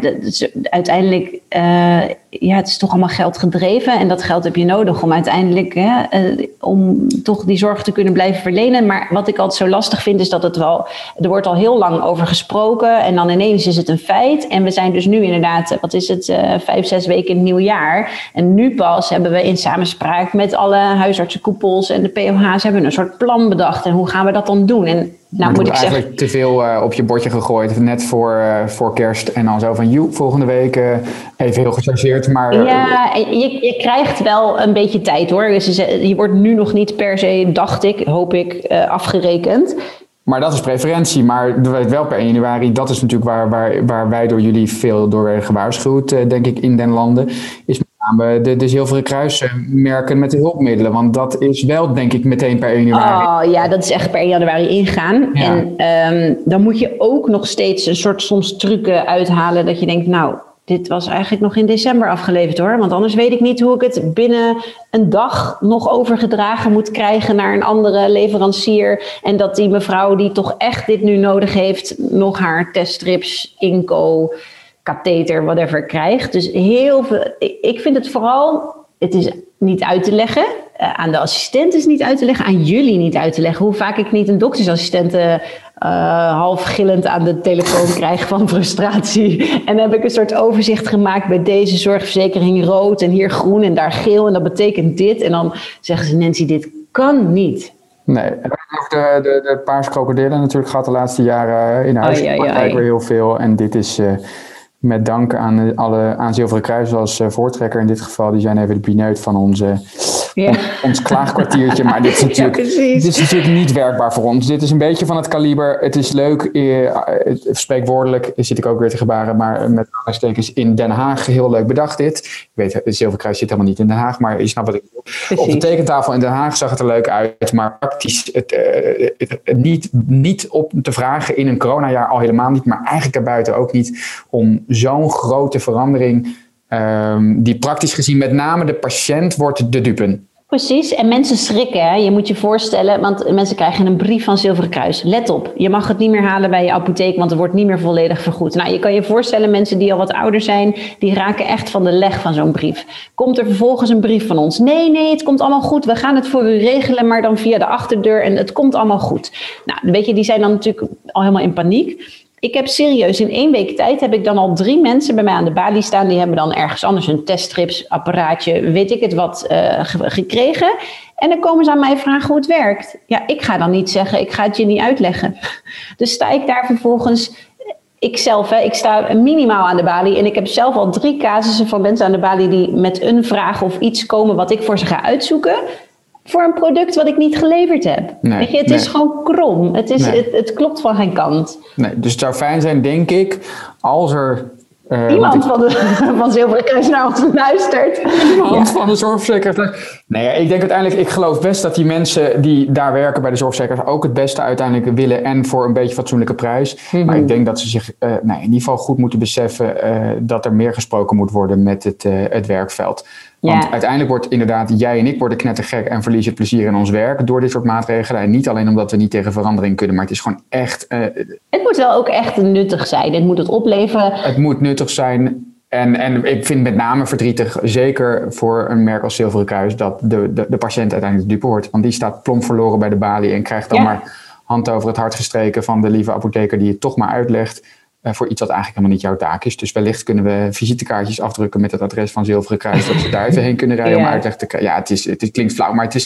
uiteindelijk, uh, ja, het is toch allemaal geld gedreven en dat geld heb je nodig om uiteindelijk, hè, uh, om toch die zorg te kunnen blijven verlenen. Maar wat ik altijd zo lastig vind, is dat het wel, er wordt al heel lang over gesproken en dan ineens is het een feit. En we zijn dus nu inderdaad, wat is het, uh, vijf, zes weken in het nieuwjaar. En nu pas hebben we in samenspraak met alle huisartsenkoepels en de POH's hebben een soort plan bedacht. En hoe gaan we dat dan doen? En nou, moet ik eigenlijk zeggen... te veel uh, op je bordje gegooid, net voor, uh, voor kerst. En dan zo van, joe, volgende week uh, even heel gechargeerd. Maar, ja, je, je krijgt wel een beetje tijd hoor. Dus je wordt nu nog niet per se, dacht ik, hoop ik, afgerekend. Maar dat is preferentie. Maar wel per 1 januari, dat is natuurlijk waar, waar, waar wij door jullie veel door werden gewaarschuwd, denk ik, in den landen. Is name de, de zilveren kruismerken met de hulpmiddelen. Want dat is wel, denk ik, meteen per 1 januari. Oh ja, dat is echt per 1 januari ingaan. En um, dan moet je ook nog steeds een soort soms trucken uithalen dat je denkt, nou, dit was eigenlijk nog in december afgeleverd hoor. Want anders weet ik niet hoe ik het binnen een dag nog overgedragen moet krijgen naar een andere leverancier. En dat die mevrouw die toch echt dit nu nodig heeft, nog haar teststrips, inko, katheter, whatever krijgt. Dus heel veel. Ik vind het vooral. Het is niet uit te leggen. Uh, aan de assistent is niet uit te leggen. Aan jullie niet uit te leggen. Hoe vaak ik niet een doktersassistent uh, half gillend aan de telefoon krijg van frustratie. En dan heb ik een soort overzicht gemaakt bij deze zorgverzekering rood en hier groen en daar geel. En dat betekent dit. En dan zeggen ze: Nancy, dit kan niet. Nee, en ook de, de, de paars krokodillen natuurlijk gehad de laatste jaren in huis. Oh, ja, ja, ja. weer heel veel. En dit is met dank aan alle aan Zilveren Kruis als uh, voortrekker in dit geval. Die zijn even de pineut van onze, ja. ons klaagkwartiertje. Maar dit is, *laughs* natuurlijk, dit is natuurlijk niet werkbaar voor ons. Dit is een beetje van het kaliber. Het is leuk, uh, spreekwoordelijk zit ik ook weer te gebaren. Maar met aanstekens in Den Haag heel leuk bedacht dit. Ik weet, het Zilveren Kruis zit helemaal niet in Den Haag. Maar je snapt wat ik bedoel. Op de tekentafel in Den Haag zag het er leuk uit. Maar praktisch het, het, het, niet, niet op te vragen in een coronajaar al helemaal niet. Maar eigenlijk daarbuiten ook niet om zo'n grote verandering, um, die praktisch gezien met name de patiënt wordt de dupe. Precies, en mensen schrikken. Hè? Je moet je voorstellen, want mensen krijgen een brief van Zilveren Kruis. Let op, je mag het niet meer halen bij je apotheek, want het wordt niet meer volledig vergoed. Nou, je kan je voorstellen, mensen die al wat ouder zijn, die raken echt van de leg van zo'n brief. Komt er vervolgens een brief van ons? Nee, nee, het komt allemaal goed. We gaan het voor u regelen, maar dan via de achterdeur en het komt allemaal goed. Nou, weet je, die zijn dan natuurlijk al helemaal in paniek. Ik heb serieus in één week tijd heb ik dan al drie mensen bij mij aan de balie staan. Die hebben dan ergens anders een teststrips apparaatje, weet ik het wat, uh, gekregen. En dan komen ze aan mij vragen hoe het werkt. Ja, ik ga dan niet zeggen, ik ga het je niet uitleggen. *laughs* Dus sta ik daar vervolgens ik zelf, hè, ik sta minimaal aan de balie en ik heb zelf al drie casussen van mensen aan de balie die met een vraag of iets komen wat ik voor ze ga uitzoeken voor een product wat ik niet geleverd heb. Weet je, het is gewoon krom. Het, is, het, het, klopt van geen kant. Nee, dus het zou fijn zijn, denk ik, als er uh, Iemand van, de, *laughs* van Zilveren Kruis naar ons luistert. Iemand van de zorgverzekeraars. Nee, ik denk uiteindelijk, ik geloof best dat die mensen die daar werken bij de zorgverzekeraars ook het beste uiteindelijk willen en voor een beetje fatsoenlijke prijs. Mhm. Maar ik denk dat ze zich uh, nou, in ieder geval goed moeten beseffen uh, dat er meer gesproken moet worden met het, het werkveld. Want uiteindelijk wordt inderdaad, jij en ik worden knettergek en verliezen het plezier in ons werk door dit soort maatregelen. En niet alleen omdat we niet tegen verandering kunnen, maar het is gewoon echt. Uh, het moet wel ook echt nuttig zijn. Het moet het opleveren. Het moet nuttig zijn. En, en ik vind met name verdrietig, zeker voor een merk als Zilveren Kruis, dat de, de, de patiënt uiteindelijk de dupe wordt. Want die staat plomp verloren bij de balie en krijgt dan maar hand over het hart gestreken van de lieve apotheker die het toch maar uitlegt. Eh, voor iets wat eigenlijk helemaal niet jouw taak is. Dus wellicht kunnen we visitekaartjes afdrukken met het adres van Zilveren Kruis, dat ze daar even heen kunnen rijden om uitleg te krijgen. Ja, het, is, het, klinkt flauw, maar het is,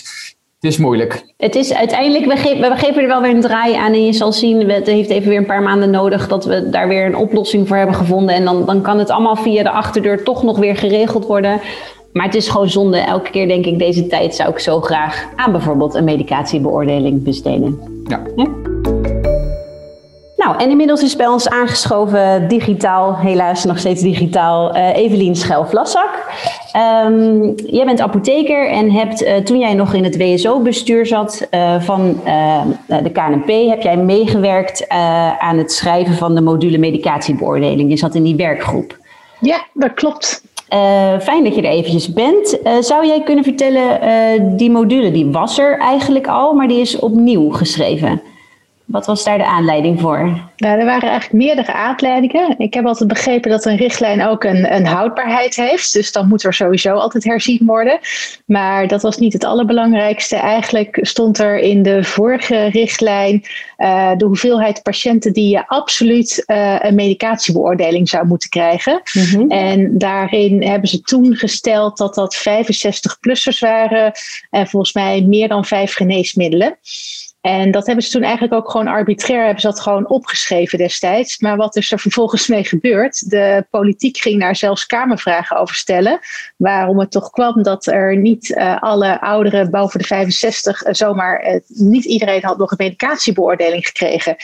het is moeilijk. Het is uiteindelijk, we, geven, we geven er wel weer een draai aan. En je zal zien, het heeft even weer een paar maanden nodig dat we daar weer een oplossing voor hebben gevonden. En dan, dan kan het allemaal via de achterdeur toch nog weer geregeld worden. Maar het is gewoon zonde. Elke keer denk ik, deze tijd zou ik zo graag aan bijvoorbeeld een medicatiebeoordeling besteden. Ja. ja? Nou, en inmiddels is bij ons aangeschoven digitaal, helaas nog steeds digitaal, uh, Evelien Schelflassak. Um, jij bent apotheker en hebt uh, toen jij nog in het WSO-bestuur zat uh, van de KNP, heb jij meegewerkt aan het schrijven van de module medicatiebeoordeling. Je zat in die werkgroep. Ja, dat klopt. fijn dat je er eventjes bent. zou jij kunnen vertellen, die module die was er eigenlijk al, maar die is opnieuw geschreven. Wat was daar de aanleiding voor? Nou, er waren eigenlijk meerdere aanleidingen. Ik heb altijd begrepen dat een richtlijn ook een, een houdbaarheid heeft. Dus dan moet er sowieso altijd herzien worden. Maar dat was niet het allerbelangrijkste. Eigenlijk stond er in de vorige richtlijn uh, de hoeveelheid patiënten die je absoluut uh, een medicatiebeoordeling zou moeten krijgen. Mm-hmm. En daarin hebben ze toen gesteld dat dat 65-plussers waren en volgens mij meer dan vijf geneesmiddelen. En dat hebben ze toen eigenlijk ook gewoon arbitrair hebben ze dat gewoon opgeschreven destijds. Maar wat is er vervolgens mee gebeurd? De politiek ging daar zelfs kamervragen over stellen. Waarom het toch kwam dat er niet uh, alle ouderen boven de 65 uh, zomaar, uh, niet iedereen had nog een medicatiebeoordeling gekregen.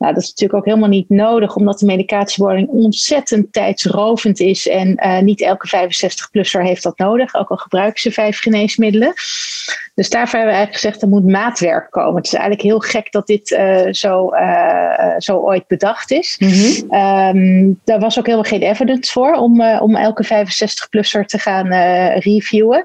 Nou, dat is natuurlijk ook helemaal niet nodig, omdat de medicatiebeoordeling ontzettend tijdsrovend is. En niet elke 65-plusser heeft dat nodig, ook al gebruiken ze vijf geneesmiddelen. Dus daarvoor hebben we eigenlijk gezegd, er moet maatwerk komen. Het is eigenlijk heel gek dat dit uh, zo, uh, zo ooit bedacht is. Mm-hmm. Um, daar was ook helemaal geen evidence voor om, om elke 65-plusser te gaan reviewen.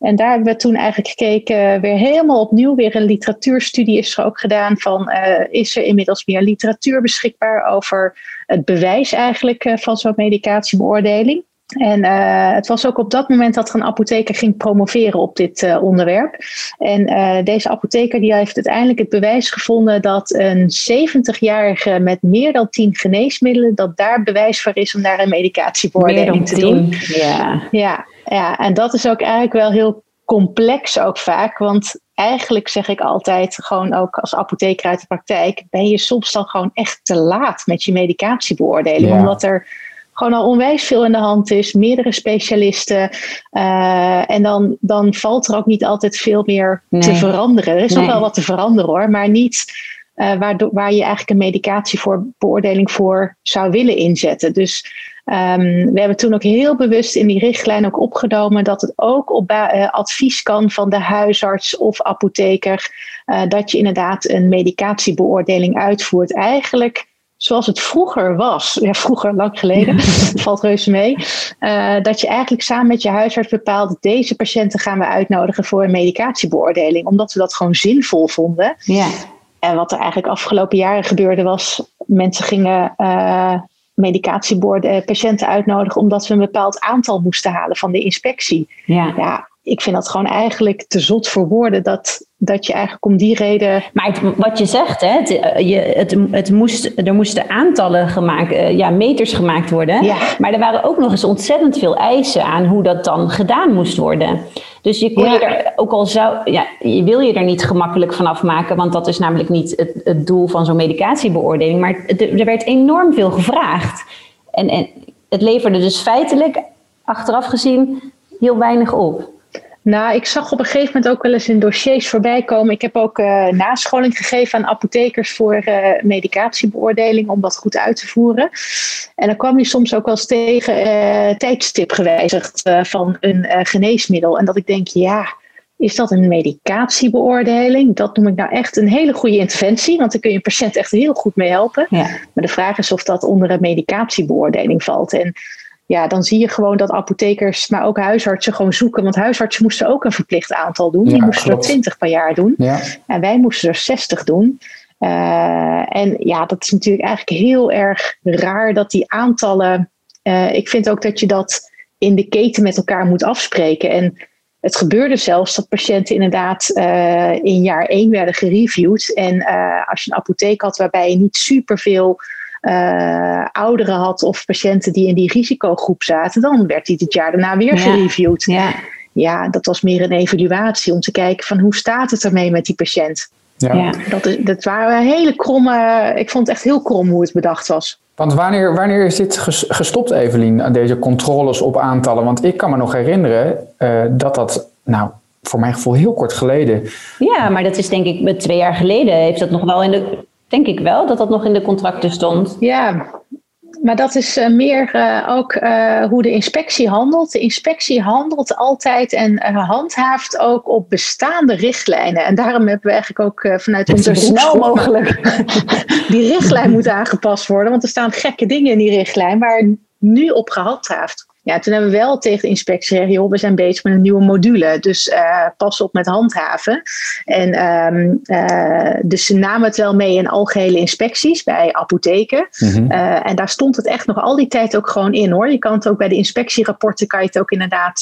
En daar hebben we toen eigenlijk gekeken, weer helemaal opnieuw, weer een literatuurstudie is er ook gedaan van, is er inmiddels meer literatuur beschikbaar over het bewijs eigenlijk van zo'n medicatiebeoordeling. En uh, het was ook op dat moment dat er een apotheker ging promoveren op dit uh, onderwerp. En uh, deze apotheker die heeft uiteindelijk het bewijs gevonden dat een 70-jarige met meer dan 10 geneesmiddelen, dat daar bewijs voor is om daar een medicatiebeoordeling te doen. Ja. ja. Ja, en dat is ook eigenlijk wel heel complex ook vaak. Want eigenlijk zeg ik altijd, gewoon ook als apotheker uit de praktijk, ben je soms dan gewoon echt te laat met je medicatiebeoordeling. Ja. Omdat er gewoon al onwijs veel in de hand is, meerdere specialisten. Uh, en dan, dan valt er ook niet altijd veel meer nee. te veranderen. Er is nee. nog wel wat te veranderen hoor, maar niet uh, waar, waar je eigenlijk een medicatie voor beoordeling voor zou willen inzetten. Dus um, we hebben toen ook heel bewust in die richtlijn ook opgenomen dat het ook op uh, advies kan van de huisarts of apotheker. dat je inderdaad een medicatiebeoordeling uitvoert. Eigenlijk zoals het vroeger was, ja, vroeger, lang geleden, *laughs* valt reuze mee, uh, dat je eigenlijk samen met je huisarts bepaalt, deze patiënten gaan we uitnodigen voor een medicatiebeoordeling, omdat we dat gewoon zinvol vonden. Ja. En wat er eigenlijk afgelopen jaren gebeurde was, mensen gingen uh, patiënten uitnodigen omdat we een bepaald aantal moesten halen van de inspectie. Ja. ja ik vind dat gewoon eigenlijk te zot voor woorden dat, dat je eigenlijk om die reden. Maar het, wat je zegt, hè, het, je, het, het moest, er moesten aantallen gemaakt, ja, meters gemaakt worden. Ja. Maar er waren ook nog eens ontzettend veel eisen aan hoe dat dan gedaan moest worden. Dus je kon Ja. je er ook al zou, ja, je wil je er niet gemakkelijk van afmaken, want dat is namelijk niet het, het doel van zo'n medicatiebeoordeling. Maar er werd enorm veel gevraagd. En, en het leverde dus feitelijk, achteraf gezien, heel weinig op. Nou, ik zag op een gegeven moment ook wel eens in dossiers voorbij komen. Ik heb ook eh, nascholing gegeven aan apothekers voor eh, medicatiebeoordeling om dat goed uit te voeren. En dan kwam je soms ook wel eens tegen eh, tijdstip gewijzigd van een geneesmiddel. En dat ik denk, ja, is dat een medicatiebeoordeling? Dat noem ik nou echt een hele goede interventie, want daar kun je een patiënt echt heel goed mee helpen. Ja. Maar de vraag is of dat onder een medicatiebeoordeling valt. En ja, dan zie je gewoon dat apothekers, maar ook huisartsen gewoon zoeken. Want huisartsen moesten ook een verplicht aantal doen. Die Ja, moesten klopt. er 20 per jaar doen. Ja, En wij moesten er 60 doen. Eh, en ja, dat is natuurlijk eigenlijk heel erg raar dat die aantallen. eh, ik vind ook dat je dat in de keten met elkaar moet afspreken. En het gebeurde zelfs dat patiënten inderdaad eh, in jaar 1 werden gereviewd. En als je een apotheek had waarbij je niet superveel eh ouderen had of patiënten die in die risicogroep zaten, dan werd die dit jaar daarna weer Ja. gereviewd. Ja. Ja, dat was meer een evaluatie om te kijken van hoe staat het ermee met die patiënt. ja. Ja. Dat, is- dat waren hele kromme, ik vond het echt heel krom hoe het bedacht was. Want wanneer, wanneer is dit ges- gestopt, Evelien, aan deze controles op aantallen? Want ik kan me nog herinneren eh, dat dat, nou, voor mijn gevoel heel kort geleden. ja, maar dat is denk ik met twee jaar geleden heeft dat nog wel in de, denk ik wel, dat dat nog in de contracten stond. Ja, maar dat is eh, meer eh, ook eh, hoe de inspectie handelt. De inspectie handelt altijd en handhaaft ook op bestaande richtlijnen. En daarom hebben we eigenlijk ook vanuit onze Zo snel mogelijk. *laughs* die richtlijn moet aangepast worden. Want er staan gekke dingen in die richtlijn waar nu op gehandhaafd. Ja, toen hebben we wel tegen de inspectie gezegd, joh, we zijn bezig met een nieuwe module. Dus uh, pas op met handhaven. En um, uh, dus ze namen het wel mee in algehele inspecties bij apotheken. Mm uh, en daar stond het echt nog al die tijd ook gewoon in hoor. Je kan het ook bij de inspectierapporten kan je het ook inderdaad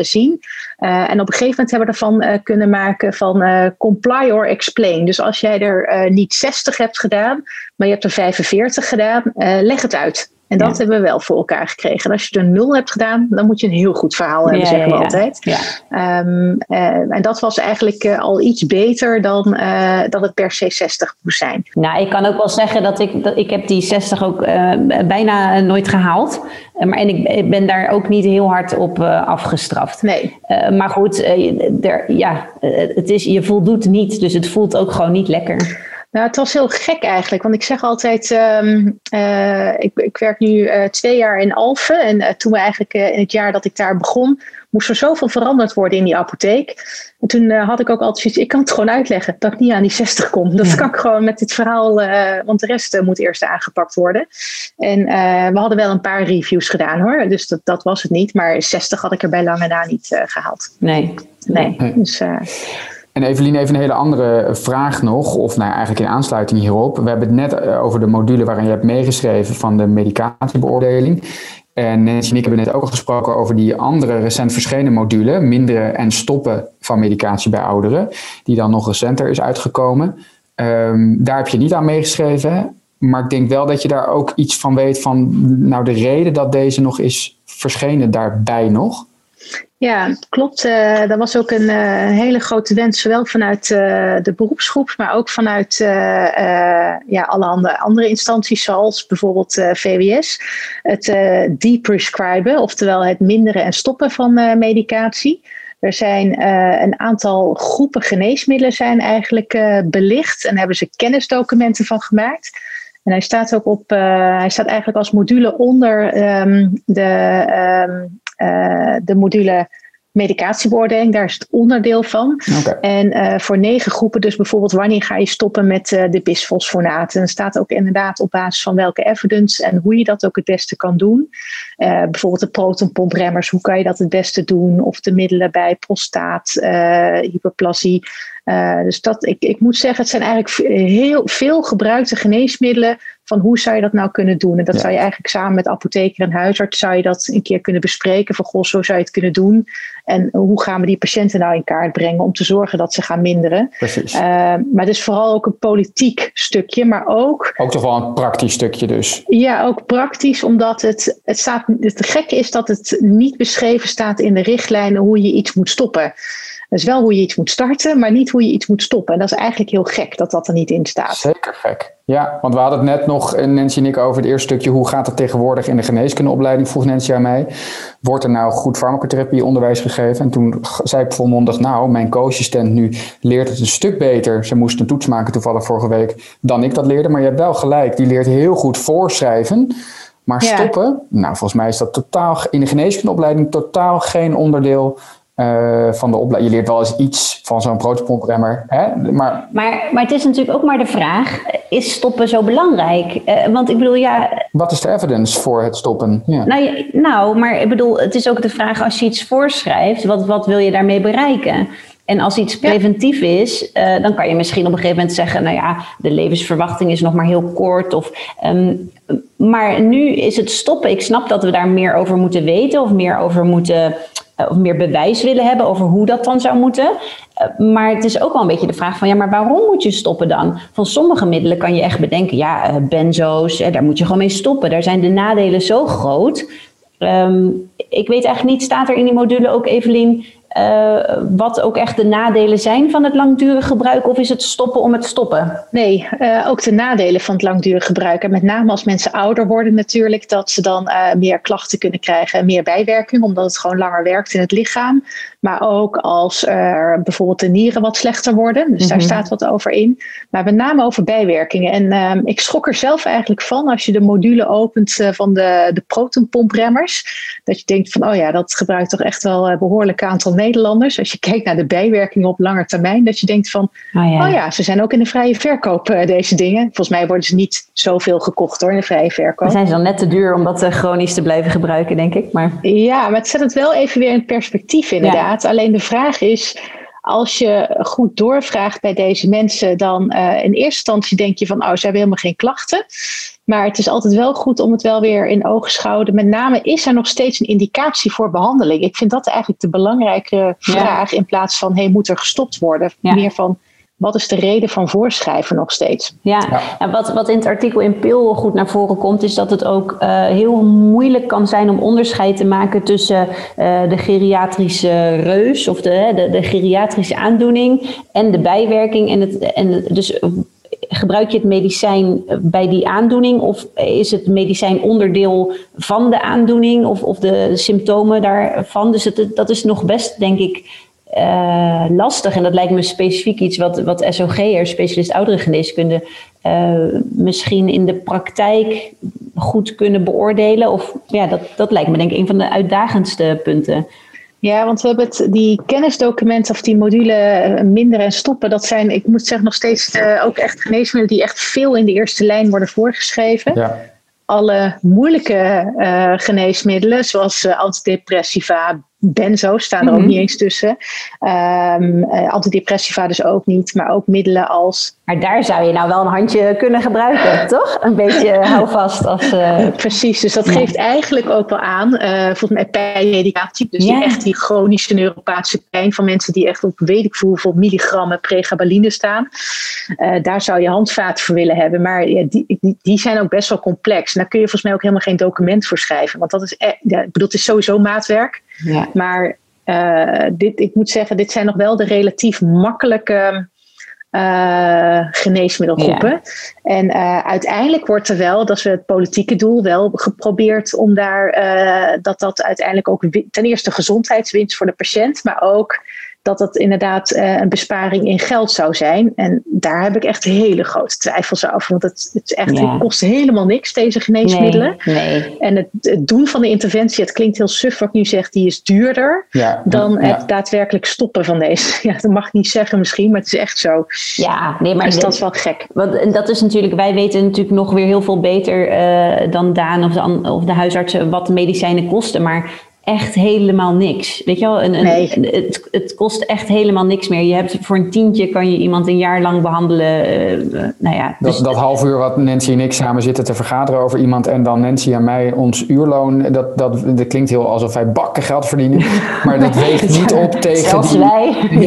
zien. en op een gegeven moment hebben we ervan kunnen maken van comply or explain. Dus als jij er niet 60 hebt gedaan, maar je hebt er 45 gedaan, leg het uit. En dat hebben we wel voor elkaar gekregen. En als je er nul hebt gedaan, dan moet je een heel goed verhaal hebben, ja, zeggen we altijd. Um, uh, en dat was eigenlijk uh, al iets beter dan uh, dat het per se 60 moest zijn. Nou, ik kan ook wel zeggen dat ik, dat ik heb die 60 ook bijna nooit gehaald. maar en ik, ik, ben daar ook niet heel hard op afgestraft. Nee. maar goed, er, ja, het is, je voldoet niet, dus het voelt ook gewoon niet lekker. Nou, het was heel gek eigenlijk. Want ik zeg altijd, um, uh, ik, ik, werk nu uh, twee jaar in Alphen. En uh, toen we eigenlijk in het jaar dat ik daar begon, moest er zoveel veranderd worden in die apotheek. En toen had ik ook altijd zoiets, ik kan het gewoon uitleggen dat ik niet aan die 60 kom. Dat kan ik gewoon met dit verhaal, want de rest moet eerst aangepakt worden. En we hadden wel een paar reviews gedaan hoor. Dus dat, dat was het niet. Maar 60 had ik er bij lange na niet gehaald. Nee, nee. nee. Dus, en Evelien, even een hele andere vraag nog, of nou eigenlijk in aansluiting hierop. We hebben het net eh, over de module waarin je hebt meegeschreven van de medicatiebeoordeling. En Nancy en ik hebben net ook al gesproken over die andere recent verschenen module, minderen en stoppen van medicatie bij ouderen, die dan nog recenter is uitgekomen. Um, daar heb je niet aan meegeschreven, maar ik denk wel dat je daar ook iets van weet van, nou de reden dat deze nog is verschenen daarbij nog. Ja, klopt. Uh, dat was ook een, uh, hele grote wens, zowel vanuit uh, de beroepsgroep, maar ook vanuit ja, alle andere, andere instanties, zoals bijvoorbeeld VWS. Het deprescriben, oftewel het minderen en stoppen van medicatie. Er zijn een aantal groepen geneesmiddelen zijn eigenlijk belicht en hebben ze kennisdocumenten van gemaakt. En hij staat ook op, hij staat eigenlijk als module onder um, de um, uh, de module medicatiebeoordeling, daar is het onderdeel van. En uh, voor negen groepen, dus bijvoorbeeld wanneer ga je stoppen met uh, de bisfosfonaten. Er staat ook inderdaad op basis van welke evidence en hoe je dat ook het beste kan doen. Uh, bijvoorbeeld de protonpompremmers, hoe kan je dat het beste doen? Of de middelen bij prostaat, hyperplasie. Dus dat, ik, ik moet zeggen, het zijn eigenlijk heel veel gebruikte geneesmiddelen van hoe zou je dat nou kunnen doen? En dat zou je eigenlijk samen met apotheker en huisarts zou je dat een keer kunnen bespreken. Van goh, zo zou je het kunnen doen. En hoe gaan we die patiënten nou in kaart brengen om te zorgen dat ze gaan minderen? Precies. Uh, maar het is vooral ook een politiek stukje, maar ook. Ook toch wel een praktisch stukje dus. Ja, ook praktisch, omdat het, het staat. Het gekke is dat het niet beschreven staat in de richtlijnen hoe je iets moet stoppen. Dat is wel hoe je iets moet starten, maar niet hoe je iets moet stoppen. En dat is eigenlijk heel gek dat dat er niet in staat. Zeker gek. Ja, want we hadden het net nog, eh, Nancy en ik, over het eerste stukje. Hoe gaat het tegenwoordig in de geneeskundeopleiding? Vroeg Nancy aan mij. Wordt er nou goed farmacotherapie onderwijs gegeven? En toen zei ik volmondig, nou, mijn co-assistent nu leert het een stuk beter. Ze moest een toets maken toevallig vorige week dan ik dat leerde. Maar je hebt wel gelijk, die leert heel goed voorschrijven. Maar stoppen, nou volgens mij is dat totaal in de geneeskundeopleiding totaal geen onderdeel uh, van de opleiding. Je leert wel eens iets van zo'n protocolprogrammer. Hè? Maar... Maar, maar het is natuurlijk ook maar de vraag: is stoppen zo belangrijk? Uh, want ik bedoel, ja. Wat is de evidence voor het stoppen? Ja. Nou, nou, maar ik bedoel, het is ook de vraag: als je iets voorschrijft, wat, wat wil je daarmee bereiken? En als iets preventief is, uh, dan kan je misschien op een gegeven moment zeggen: Nou ja, de levensverwachting is nog maar heel kort. Of, um, maar nu is het stoppen. Ik snap dat we daar meer over moeten weten of meer over moeten of meer bewijs willen hebben over hoe dat dan zou moeten. Eh, maar het is ook wel een beetje de vraag van ja, maar waarom moet je stoppen dan? Van sommige middelen kan je echt bedenken, ja, eh, benzo's, daar moet je gewoon mee stoppen. Daar zijn de nadelen zo groot. Um, ik weet eigenlijk niet, staat er in die module ook, Evelien, uh, wat ook echt de nadelen zijn van het langdurig gebruik? Of is het stoppen om het stoppen? Nee, uh, ook de nadelen van het langdurig gebruik. En met name als mensen ouder worden natuurlijk, dat ze dan uh, meer klachten kunnen krijgen en meer bijwerking, omdat het gewoon langer werkt in het lichaam. Maar ook als er bijvoorbeeld de nieren wat slechter worden. Dus daar mhm. staat wat over in. Maar met name over bijwerkingen. En ehm, ik schrok er zelf eigenlijk van als je de module opent van de, de protonpompremmers. Dat je denkt van, oh ja, dat gebruikt toch echt wel een behoorlijk aantal Nederlanders Nederlanders. Als je kijkt naar de bijwerkingen op lange termijn, dat je denkt van, oh ja, oh ja ze zijn ook in de vrije verkoop uh, deze dingen. Volgens mij worden ze niet zoveel gekocht hoor in de vrije verkoop. Dan zijn ze dan net te duur om dat uh, chronisch te blijven gebruiken, denk ik. Maar... Ja, maar het zet het wel even weer in perspectief inderdaad. Alleen de vraag is, als je goed doorvraagt bij deze mensen, dan uh, in eerste instantie denk je van, oh, ze hebben helemaal geen klachten. Maar het is altijd wel goed om het wel weer in ogenschouw Met name is er nog steeds een indicatie voor behandeling. Ik vind dat eigenlijk de belangrijke vraag in plaats van, hey, moet er gestopt worden? Meer van, wat is de reden van voorschrijven nog steeds? Ja, en wat, wat in het artikel in Pil goed naar voren komt, is dat het ook uh, heel moeilijk kan zijn om onderscheid te maken tussen uh, de geriatrische reus of de, de, de, geriatrische aandoening en de bijwerking. En, het, en dus gebruik je het medicijn bij die aandoening of is het medicijn onderdeel van de aandoening of, of de symptomen daarvan? Dus het, dat is nog best, denk ik, uh, lastig. En dat lijkt me specifiek iets wat, wat SOG'er, specialist ouderengeneeskunde, uh, misschien in de praktijk goed kunnen beoordelen. Of ja, dat, dat lijkt me denk ik een van de uitdagendste punten. Ja, want we hebben het, die kennisdocumenten of die module eh, minder en stoppen. Dat zijn, ik moet zeggen, nog steeds uh, ook echt geneesmiddelen die echt veel in de eerste lijn worden voorgeschreven. Ja. Alle moeilijke uh, geneesmiddelen, zoals antidepressiva, benzo's staan er ook mhm. niet eens tussen. Um, antidepressiva dus ook niet, maar ook middelen als... Maar daar zou je nou wel een handje kunnen gebruiken, toch? Een beetje *laughs* houvast. Als, uh... Precies, dus dat geeft eigenlijk ook wel aan, uh, volgens mij pijnmedicatie, dus die echt die chronische neuropathische pijn van mensen die echt op weet ik hoeveel milligrammen pregabaline staan. daar zou je handvaten voor willen hebben, maar ja, die, die, die, zijn ook best wel complex. En daar kun je volgens mij ook helemaal geen document voor schrijven, want dat is, e- ja, ik bedoel, het is sowieso maatwerk. Ja. Maar uh, dit, ik moet zeggen, dit zijn nog wel de relatief makkelijke uh, geneesmiddelgroepen. En uh, uiteindelijk wordt er wel, dat is het politieke doel, wel geprobeerd om daar dat dat uiteindelijk ook ten eerste gezondheidswinst voor de patiënt, maar ook dat dat inderdaad uh, een besparing in geld zou zijn. En daar heb ik echt hele grote twijfels over. Want het, het, echt, het kost helemaal niks, deze geneesmiddelen. Nee, nee. En het, het, doen van de interventie, het klinkt heel suf wat ik nu zeg, die is duurder ja, dan het daadwerkelijk stoppen van deze. *laughs* Ja, dat mag ik niet zeggen misschien, maar het is echt zo. Ja, nee, maar dus dat is wel gek. Want dat is natuurlijk, wij weten natuurlijk nog weer heel veel beter uh, dan Daan of de, of de huisartsen wat de medicijnen kosten. Maar echt helemaal niks. Weet je wel, een, nee. het, het, kost echt helemaal niks meer. Je hebt voor een tientje kan je iemand een jaar lang behandelen. Uh, nou ja, dus dat, dat half uur wat Nancy en ik samen zitten te vergaderen over iemand en dan Nancy en mij ons uurloon, dat, dat, dat klinkt heel alsof wij bakken geld verdienen. *laughs* Maar dat weegt niet op tegen. Zelfs die, wij. *laughs*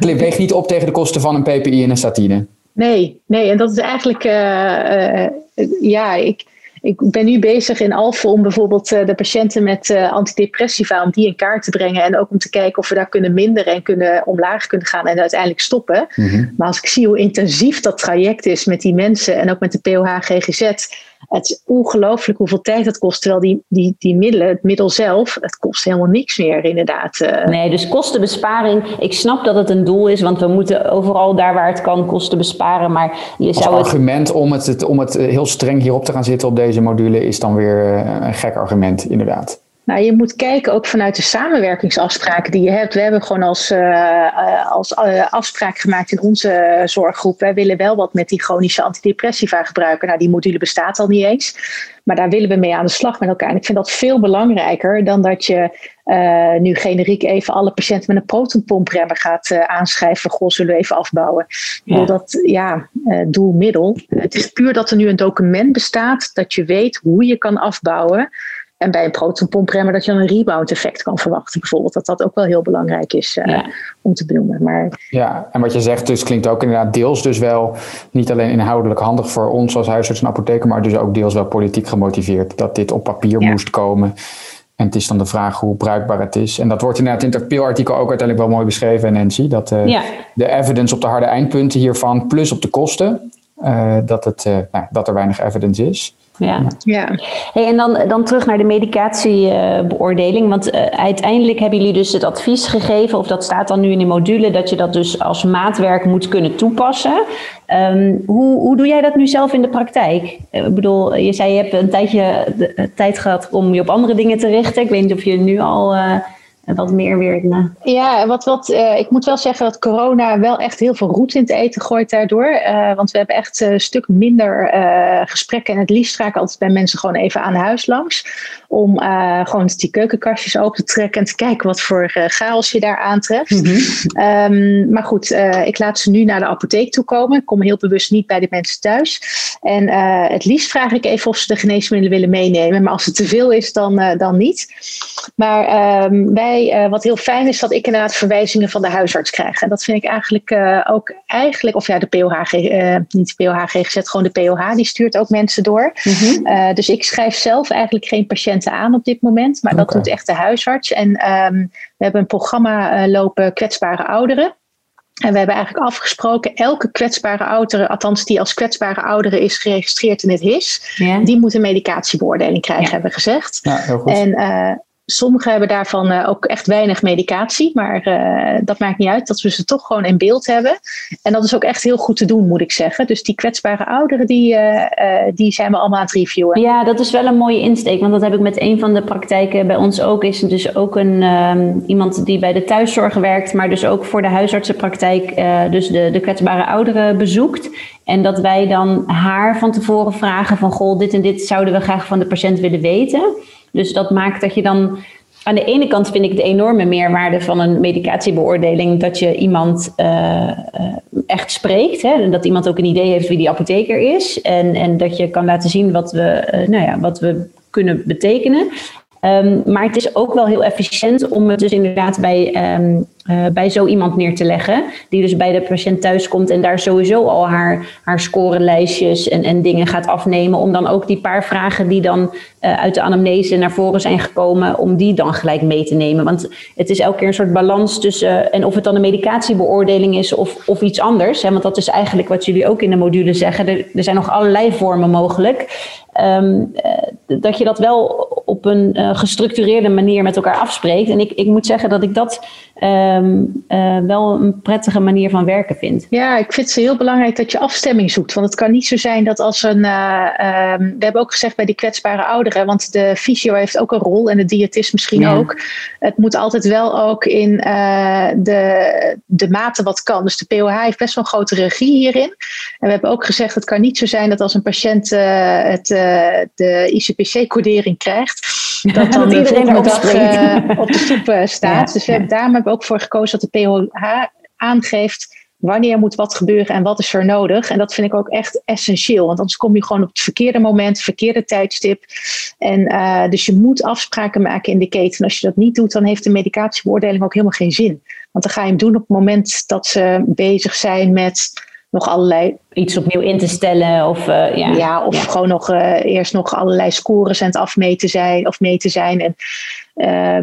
Ja, weegt niet op tegen de kosten van een PPI en een statine. Nee, nee, en dat is eigenlijk, uh, uh, ja, ik ik ben nu bezig in Alphen om bijvoorbeeld eh, de patiënten met uh, antidepressiva, om die in kaart te brengen. En ook om te kijken of we daar kunnen minderen en kunnen omlaag kunnen gaan en uiteindelijk stoppen. Mhm. Maar als ik zie hoe intensief dat traject is met die mensen en ook met de POH GGZ het is ongelooflijk hoeveel tijd het kost. Terwijl die, die, die middelen, het middel zelf, het kost helemaal niks meer inderdaad. Eh. Nee, dus kostenbesparing. Ik snap dat het een doel is, want we moeten overal daar waar het kan kosten besparen. Maar je Als zou argument om het, om het heel streng hierop te gaan zitten op deze module is dan weer eh, een gek argument inderdaad. Nou, je moet kijken ook vanuit de samenwerkingsafspraken die je hebt. We hebben gewoon als, uh, als uh, afspraak gemaakt in onze zorggroep. Wij willen wel wat met die chronische antidepressiva gebruiken. Nou, die module bestaat al niet eens. Maar daar willen we mee aan de slag met elkaar. En ik vind dat veel belangrijker dan dat je uh, nu generiek even alle patiënten met een protonpompremmer gaat uh, aanschrijven. Goh, zullen we even afbouwen. Ja. Dat, ja, uh, doel-middel. Het is puur dat er nu een document bestaat dat je weet hoe je kan afbouwen. En bij een protonpompremmer dat je dan een rebound effect kan verwachten. Bijvoorbeeld dat dat ook wel heel belangrijk is uh, om te benoemen. Maar... Ja, en wat je zegt dus klinkt ook inderdaad deels dus wel niet alleen inhoudelijk handig voor ons als huisarts en apotheker. Maar dus ook deels wel politiek gemotiveerd. Dat dit op papier ja. moest komen. En het is dan de vraag hoe bruikbaar het is. En dat wordt inderdaad in het artikel ook uiteindelijk wel mooi beschreven, Nancy. Dat uh, ja. de evidence op de harde eindpunten hiervan, plus op de kosten, uh, dat, het, nou, dat er weinig evidence is. Ja. ja. Hey, en dan, dan terug naar de medicatiebeoordeling. Want uh, uiteindelijk hebben jullie dus het advies gegeven, of dat staat dan nu in de module, dat je dat dus als maatwerk moet kunnen toepassen. Um, hoe, hoe doe jij dat nu zelf in de praktijk? Uh, ik bedoel, je zei je hebt een tijdje de, tijd gehad om je op andere dingen te richten. Ik weet niet of je nu al uh, wat meer weer. Uh... Ja, wat, wat, uh, ik moet wel zeggen dat corona wel echt heel veel roet in het eten gooit daardoor. Uh, want we hebben echt een stuk minder gesprekken. En het liefst ik altijd bij mensen gewoon even aan huis langs. Om gewoon die keukenkastjes open te trekken en te kijken wat voor chaos je daar aantreft. Mm -hmm. um, maar goed, ik laat ze nu naar de apotheek toe komen. Ik kom heel bewust niet bij de mensen thuis. En het liefst vraag ik even of ze de geneesmiddelen willen meenemen. Maar als het te veel is, dan, dan niet. Maar um, wij uh, wat heel fijn is, dat ik inderdaad verwijzingen van de huisarts krijg. En dat vind ik eigenlijk uh, ook eigenlijk, of ja, de POH, uh, eh, niet de POH GGZ, gewoon de POH, die stuurt ook mensen door. Mm -hmm. dus ik schrijf zelf eigenlijk geen patiënten aan op dit moment, maar okay. dat doet echt de huisarts. En um, we hebben een programma lopen kwetsbare ouderen. En we hebben eigenlijk afgesproken, elke kwetsbare oudere, althans die als kwetsbare oudere is geregistreerd in het HIS, ja. die moet een medicatiebeoordeling krijgen, ja. hebben we gezegd. Ja, heel goed. En uh, Sommigen hebben daarvan uh, ook echt weinig medicatie, maar uh, dat maakt niet uit dat we ze toch gewoon in beeld hebben. En dat is ook echt heel goed te doen, moet ik zeggen. Dus die kwetsbare ouderen, die, uh, die zijn we allemaal aan het reviewen. Ja, dat is wel een mooie insteek, want dat heb ik met een van de praktijken bij ons ook. Is dus ook een, um, iemand die bij de thuiszorg werkt, maar dus ook voor de huisartsenpraktijk dus de, de kwetsbare ouderen bezoekt. En dat wij dan haar van tevoren vragen van, goh, dit en dit zouden we graag van de patiënt willen weten. Dus dat maakt dat je dan. Aan de ene kant vind ik de enorme meerwaarde van een medicatiebeoordeling dat je iemand uh, echt spreekt. Hè? En dat iemand ook een idee heeft wie die apotheker is. En, en dat je kan laten zien wat we, uh, nou ja, wat we kunnen betekenen. Um, maar het is ook wel heel efficiënt om het dus inderdaad bij, um, uh, bij zo iemand neer te leggen. Die dus bij de patiënt thuis komt en daar sowieso al haar, haar scorelijstjes en, en dingen gaat afnemen. Om dan ook die paar vragen die dan uh, uit de anamnese naar voren zijn gekomen, om die dan gelijk mee te nemen. Want het is elke keer een soort balans tussen, uh, en of het dan een medicatiebeoordeling is of, of iets anders. Hè, want dat is eigenlijk wat jullie ook in de module zeggen. Er, er zijn nog allerlei vormen mogelijk. Um, dat je dat wel op een uh, gestructureerde manier met elkaar afspreekt. En ik, ik moet zeggen dat ik dat um, uh, wel een prettige manier van werken vind. Ja, ik vind het heel belangrijk dat je afstemming zoekt. Want het kan niet zo zijn dat als een. Uh, um, we hebben ook gezegd bij die kwetsbare ouderen, want de fysio heeft ook een rol en de diëtist misschien ja. ook. Het moet altijd wel ook in de, de mate wat kan. Dus de POH heeft best wel een grote regie hierin. En we hebben ook gezegd: het kan niet zo zijn dat als een patiënt het, de ICPC-codering krijgt, *laughs* dat dan de volgende dag uh, op de stoep uh, *laughs* staat. Ja, dus we hebben, daarom hebben we ook voor gekozen dat de POH aangeeft wanneer moet wat gebeuren en wat is er nodig. En dat vind ik ook echt essentieel, want anders kom je gewoon op het verkeerde moment, het verkeerde tijdstip. En uh, dus je moet afspraken maken in de keten. En als je dat niet doet, dan heeft de medicatiebeoordeling ook helemaal geen zin. Want dan ga je hem doen op het moment dat ze bezig zijn met nog allerlei. Iets opnieuw in te stellen of. Uh, ja. ja, of ja. gewoon nog uh, eerst nog allerlei scores aan het afmeten zijn of meten zijn. En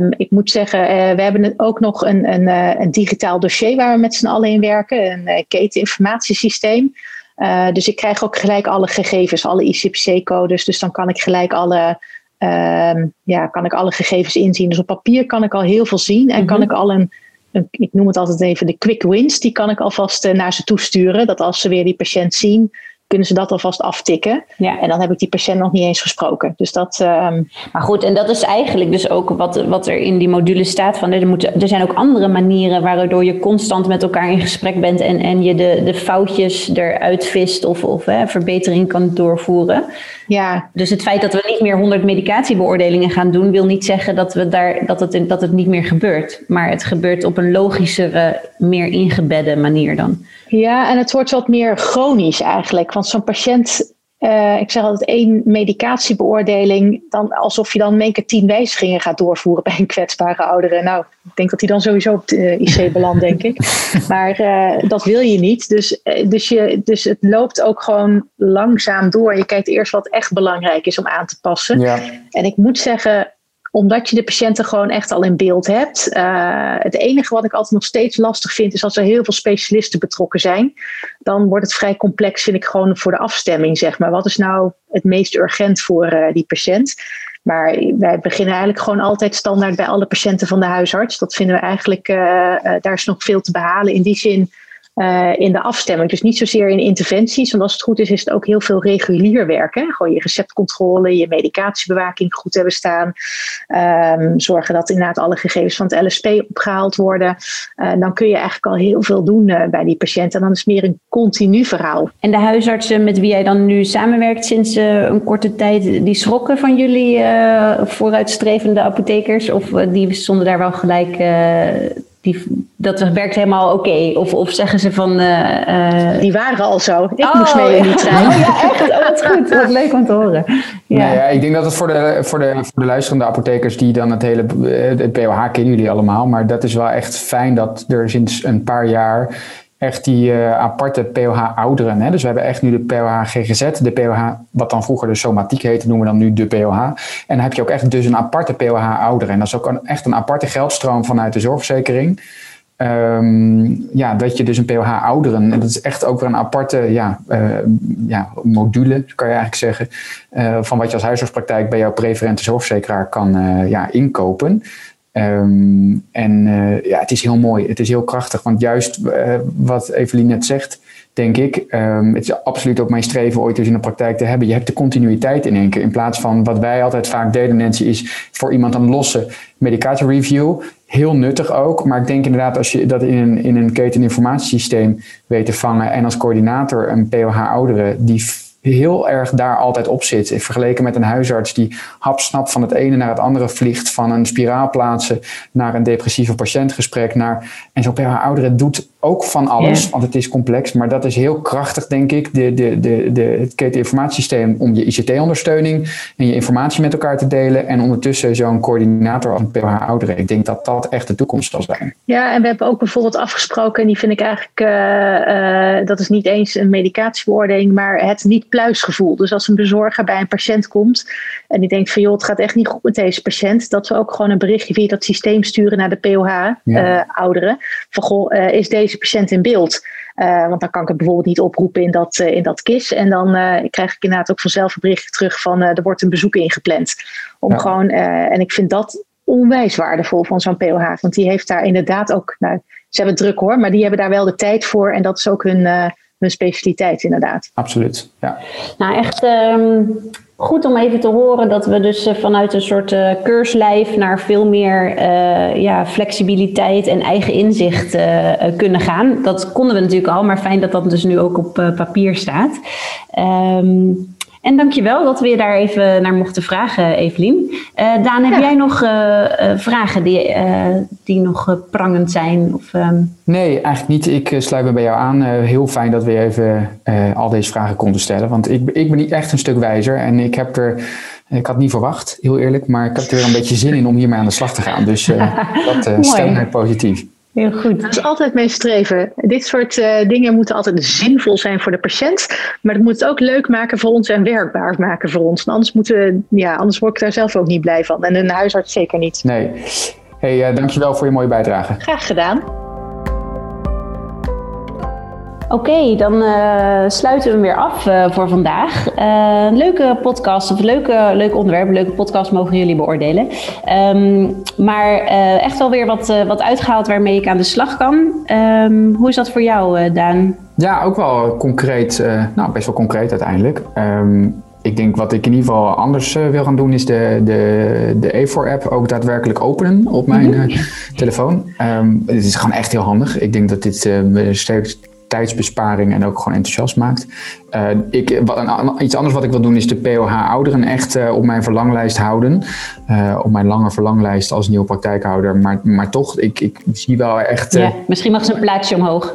um, ik moet zeggen, uh, we hebben ook nog een, een, een, digitaal dossier waar we met z'n allen in werken, een keteninformatiesysteem. dus ik krijg ook gelijk alle gegevens, alle ICPC-codes. Dus dan kan ik gelijk alle. Um, ja, kan ik alle gegevens inzien. Dus op papier kan ik al heel veel zien en mm -hmm. kan ik al een ik noem het altijd even de quick wins, die kan ik alvast eh, naar ze toesturen. Dat als ze weer die patiënt zien, kunnen ze dat alvast aftikken. Ja. En dan heb ik die patiënt nog niet eens gesproken. Dus dat, um... Maar goed, en dat is eigenlijk dus ook wat, wat er in die module staat. Van, er, er zijn ook andere manieren waardoor je constant met elkaar in gesprek bent en, en je de, de foutjes eruit vist of, of hè, verbetering kan doorvoeren. Ja. Dus het feit dat we niet meer 100 medicatiebeoordelingen gaan doen, wil niet zeggen dat, we daar, dat, het, dat het niet meer gebeurt. Maar het gebeurt op een logischere, meer ingebedde manier dan. Ja, en het wordt wat meer chronisch eigenlijk. Want zo'n patiënt, uh, ik zeg altijd één medicatiebeoordeling, dan alsof je dan in één keer tien wijzigingen gaat doorvoeren bij een kwetsbare oudere. Nou, ik denk dat hij dan sowieso op de IC belandt, denk ik. *laughs* Maar uh, dat wil je niet. Dus, dus, je, dus het loopt ook gewoon langzaam door. Je kijkt eerst wat echt belangrijk is om aan te passen. Ja. En ik moet zeggen, omdat je de patiënten gewoon echt al in beeld hebt. Uh, het enige wat ik altijd nog steeds lastig vind, is als er heel veel specialisten betrokken zijn. Dan wordt het vrij complex, vind ik, gewoon voor de afstemming, zeg maar. Wat is nou het meest urgent voor uh, die patiënt? Maar wij beginnen eigenlijk gewoon altijd standaard bij alle patiënten van de huisarts. Dat vinden we eigenlijk, uh, daar is nog veel te behalen. In die zin uh, in de afstemming. Dus niet zozeer in interventies, want als het goed is, is het ook heel veel regulier werken. Gewoon je receptcontrole, je medicatiebewaking goed hebben staan. Um, zorgen dat inderdaad alle gegevens van het LSP opgehaald worden. Uh, dan kun je eigenlijk al heel veel doen uh, bij die patiënt. En dan is het meer een continu verhaal. En de huisartsen met wie jij dan nu samenwerkt sinds een korte tijd, die schrokken van jullie vooruitstrevende apothekers? Of die stonden daar wel gelijk die, dat werkt helemaal oké? Of, of zeggen ze van... Uh, uh... Die waren al zo. Ik oh, moest mee in die trein. Oh ja, echt? Oh, *laughs* dat is goed. Wat leuk om te horen. Ja. Nee, ja, ik denk dat het voor de, voor, de, voor de luisterende apothekers die dan het hele... Eh, het POH kennen jullie allemaal. Maar dat is wel echt fijn dat er sinds een paar jaar echt die uh, aparte POH-ouderen. Dus we hebben echt nu de POH-GGZ, de POH, wat dan vroeger de somatiek heette, noemen we dan nu de POH. En dan heb je ook echt dus een aparte POH-ouderen. En dat is ook echt een aparte geldstroom vanuit de zorgverzekering. Um, ja, dat je dus een POH-ouderen, en dat is echt ook weer een aparte ja, uh, ja, module, kan je eigenlijk zeggen, uh, van wat je als huisartspraktijk bij jouw preferente zorgverzekeraar kan ja, inkopen. Um, en uh, ja, het is heel mooi, het is heel krachtig. Want juist uh, wat Evelien net zegt, denk ik, um, het is absoluut ook mijn streven ooit eens in de praktijk te hebben. Je hebt de continuïteit in één keer. In plaats van wat wij altijd vaak deden, Nancy, is voor iemand een losse medicatiereview. Heel nuttig ook, maar ik denk inderdaad als je dat in een, in een keteninformatiesysteem weet te vangen en als coördinator een POH-ouderen die heel erg daar altijd op zit. Vergeleken met een huisarts die hapsnap van het ene naar het andere vliegt. Van een spiraal plaatsen naar een depressieve patiëntgesprek. Naar, en zo per haar ouderen doet ook van alles, want het is complex. Maar dat is heel krachtig, denk ik, de, de, de, de, het keteninformatiesysteem om je ICT-ondersteuning en je informatie met elkaar te delen. En ondertussen zo'n coördinator als een POH ouderen. Ik denk dat dat echt de toekomst zal zijn. Ja, en we hebben ook bijvoorbeeld afgesproken, en die vind ik eigenlijk, uh, uh, dat is niet eens een medicatiebeoordeling, maar het niet-pluisgevoel. Dus als een bezorger bij een patiënt komt en die denkt van joh, het gaat echt niet goed met deze patiënt, dat we ook gewoon een berichtje via dat systeem sturen naar de POH-ouderen. Ja. Uh, van goh, is deze patiënt in beeld. Uh, want dan kan ik het bijvoorbeeld niet oproepen in dat, uh, in dat KIS. En dan uh, krijg ik inderdaad ook vanzelf een berichtje terug van er wordt een bezoek ingepland. Om ja. gewoon, en ik vind dat onwijs waardevol van zo'n POH. Want die heeft daar inderdaad ook, nou, ze hebben druk hoor, maar die hebben daar wel de tijd voor. En dat is ook hun, hun specialiteit inderdaad. Absoluut, ja. Nou echt um, goed om even te horen dat we dus vanuit een soort uh, keurslijf naar veel meer uh, ja, flexibiliteit en eigen inzicht uh, kunnen gaan. Dat konden we natuurlijk al, maar fijn dat dat dus nu ook op papier staat. Um, en dankjewel dat we je daar even naar mochten vragen, Evelien. Uh, Daan, heb ja. jij nog uh, uh, vragen die, die nog prangend zijn? Of, um... Nee, eigenlijk niet. Ik sluit me bij jou aan. heel fijn dat we even al deze vragen konden stellen. Want ik, ik ben niet echt een stuk wijzer. En ik heb er... Ik had niet verwacht, heel eerlijk. Maar ik heb er weer een beetje zin in om hiermee aan de slag te gaan. Dus *laughs* dat stemt mij positief. Heel goed. Dat is altijd mijn streven. Dit soort uh, dingen moeten altijd zinvol zijn voor de patiënt. Maar het moet het ook leuk maken voor ons en werkbaar maken voor ons. Anders, moeten ja, anders word ik daar zelf ook niet blij van. En een huisarts zeker niet. Nee. Hey, uh, dankjewel voor je mooie bijdrage. Graag gedaan. Oké, okay, dan uh, sluiten we hem weer af uh, voor vandaag. Uh, leuke podcast, of leuke, leuk onderwerp, leuke podcast mogen jullie beoordelen. Um, maar echt wel weer wat, wat uitgehaald waarmee ik aan de slag kan. Um, hoe is dat voor jou, Daan? Ja, ook wel concreet, nou best wel concreet uiteindelijk. Um, ik denk wat ik in ieder geval anders wil gaan doen, is de, de, de A4-app ook daadwerkelijk openen op mijn uh, telefoon. Het is gewoon echt heel handig. Ik denk dat dit uh, steeds tijdsbesparing en ook gewoon enthousiast maakt. Uh, ik, wat, een, iets anders wat ik wil doen is de POH-ouderen echt uh, op mijn verlanglijst houden. Uh, op mijn lange verlanglijst als nieuwe praktijkhouder. Maar, maar toch, ik, ik zie wel echt... ja, misschien mag ze een plaatsje omhoog.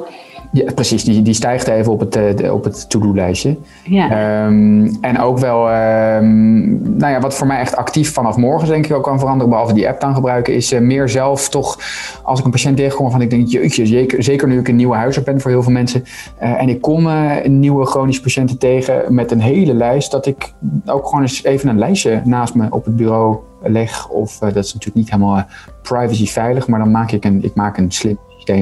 Ja, precies. Die, die stijgt even op het, uh, op het to-do-lijstje. Ja. Um, en ook wel, um, nou ja, wat voor mij echt actief vanaf morgen denk ik ook kan veranderen, behalve die app dan gebruiken, is uh, meer zelf toch, als ik een patiënt tegenkom waarvan ik denk, jeetje, zeker, zeker nu ik een nieuwe huisarts ben voor heel veel mensen, uh, en ik kom nieuwe chronische patiënten tegen met een hele lijst, dat ik ook gewoon eens even een lijstje naast me op het bureau leg. Of dat is natuurlijk niet helemaal privacy veilig, maar dan maak ik een, ik maak een slim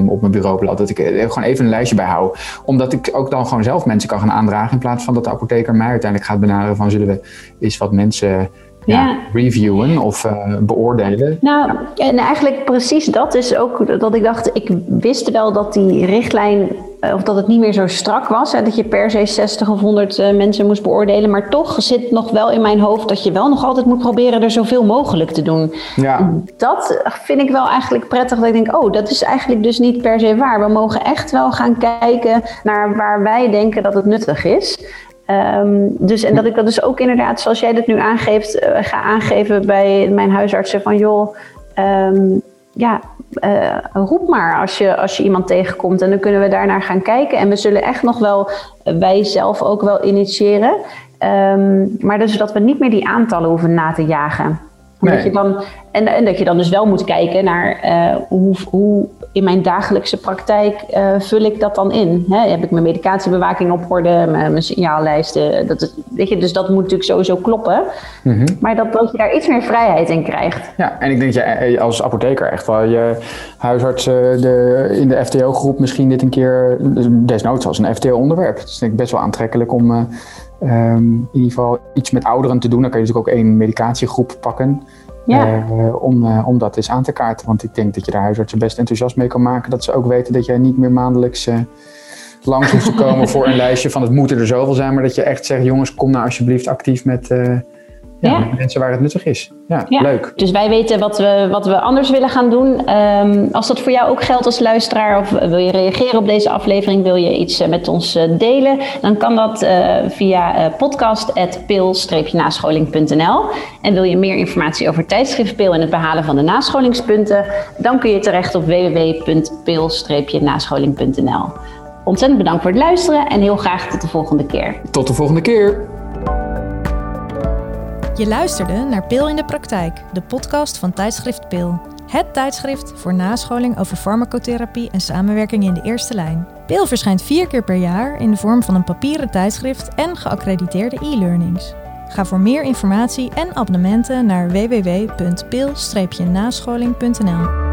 op mijn bureau blad. Dat ik er gewoon even een lijstje bij hou. Omdat ik ook dan gewoon zelf mensen kan gaan aandragen. In plaats van dat de apotheker mij uiteindelijk gaat benaderen van zullen we eens wat mensen ja, reviewen of uh, beoordelen. Nou, en eigenlijk precies dat is ook dat ik dacht, ik wist wel dat die richtlijn of dat het niet meer zo strak was. Hè, dat je per se 60 of 100 uh, mensen moest beoordelen. Maar toch zit nog wel in mijn hoofd dat je wel nog altijd moet proberen er zoveel mogelijk te doen. Ja. Dat vind ik wel eigenlijk prettig. Dat ik denk, oh, dat is eigenlijk dus niet per se waar. We mogen echt wel gaan kijken naar waar wij denken dat het nuttig is. Um, dus, en dat ik dat dus ook inderdaad, zoals jij dat nu aangeeft, uh, ga aangeven bij mijn huisartsen van joh, um, ja, uh, roep maar als je, als je iemand tegenkomt en dan kunnen we daarnaar gaan kijken. En we zullen echt nog wel, wij zelf ook wel initiëren. Um, maar dus dat we niet meer die aantallen hoeven na te jagen. Nee. je dan, en, en, dat je dan dus wel moet kijken naar uh, hoe, hoe in mijn dagelijkse praktijk uh, vul ik dat dan in. Hè? Heb ik mijn medicatiebewaking op orde, mijn, mijn signaallijsten. Dat is, weet je, dus dat moet natuurlijk sowieso kloppen. Mm -hmm. Maar dat, dat je daar iets meer vrijheid in krijgt. Ja, en ik denk dat je als apotheker echt wel je huisarts de, in de FTO-groep misschien dit een keer, desnoods als een FTO-onderwerp. Dat is denk ik best wel aantrekkelijk om... Uh, Um, in ieder geval iets met ouderen te doen. Dan kan je natuurlijk ook één medicatiegroep pakken. Ja. Uh, om, uh, om dat eens aan te kaarten. Want ik denk dat je de huisartsen best enthousiast mee kan maken. Dat ze ook weten dat jij niet meer maandelijks uh, langs hoeft te komen *laughs* voor een lijstje van het moeten er zoveel zijn. Maar dat je echt zegt, jongens, kom nou alsjeblieft actief met ja, ja. mensen waar het nuttig is. Ja, leuk. Dus wij weten wat we, wat we anders willen gaan doen. Um, als dat voor jou ook geldt als luisteraar of wil je reageren op deze aflevering, wil je iets met ons delen, dan kan dat uh, via uh, podcast.pil-nascholing.nl. En wil je meer informatie over tijdschrift Pil en het behalen van de nascholingspunten, dan kun je terecht op www.pil-nascholing.nl. Ontzettend bedankt voor het luisteren en heel graag tot de volgende keer. Tot de volgende keer. Je luisterde naar Pil in de Praktijk, de podcast van tijdschrift Pil. Het tijdschrift voor nascholing over farmacotherapie en samenwerking in de eerste lijn. Pil verschijnt vier keer per jaar in de vorm van een papieren tijdschrift en geaccrediteerde e-learnings. Ga voor meer informatie en abonnementen naar www.pil-nascholing.nl.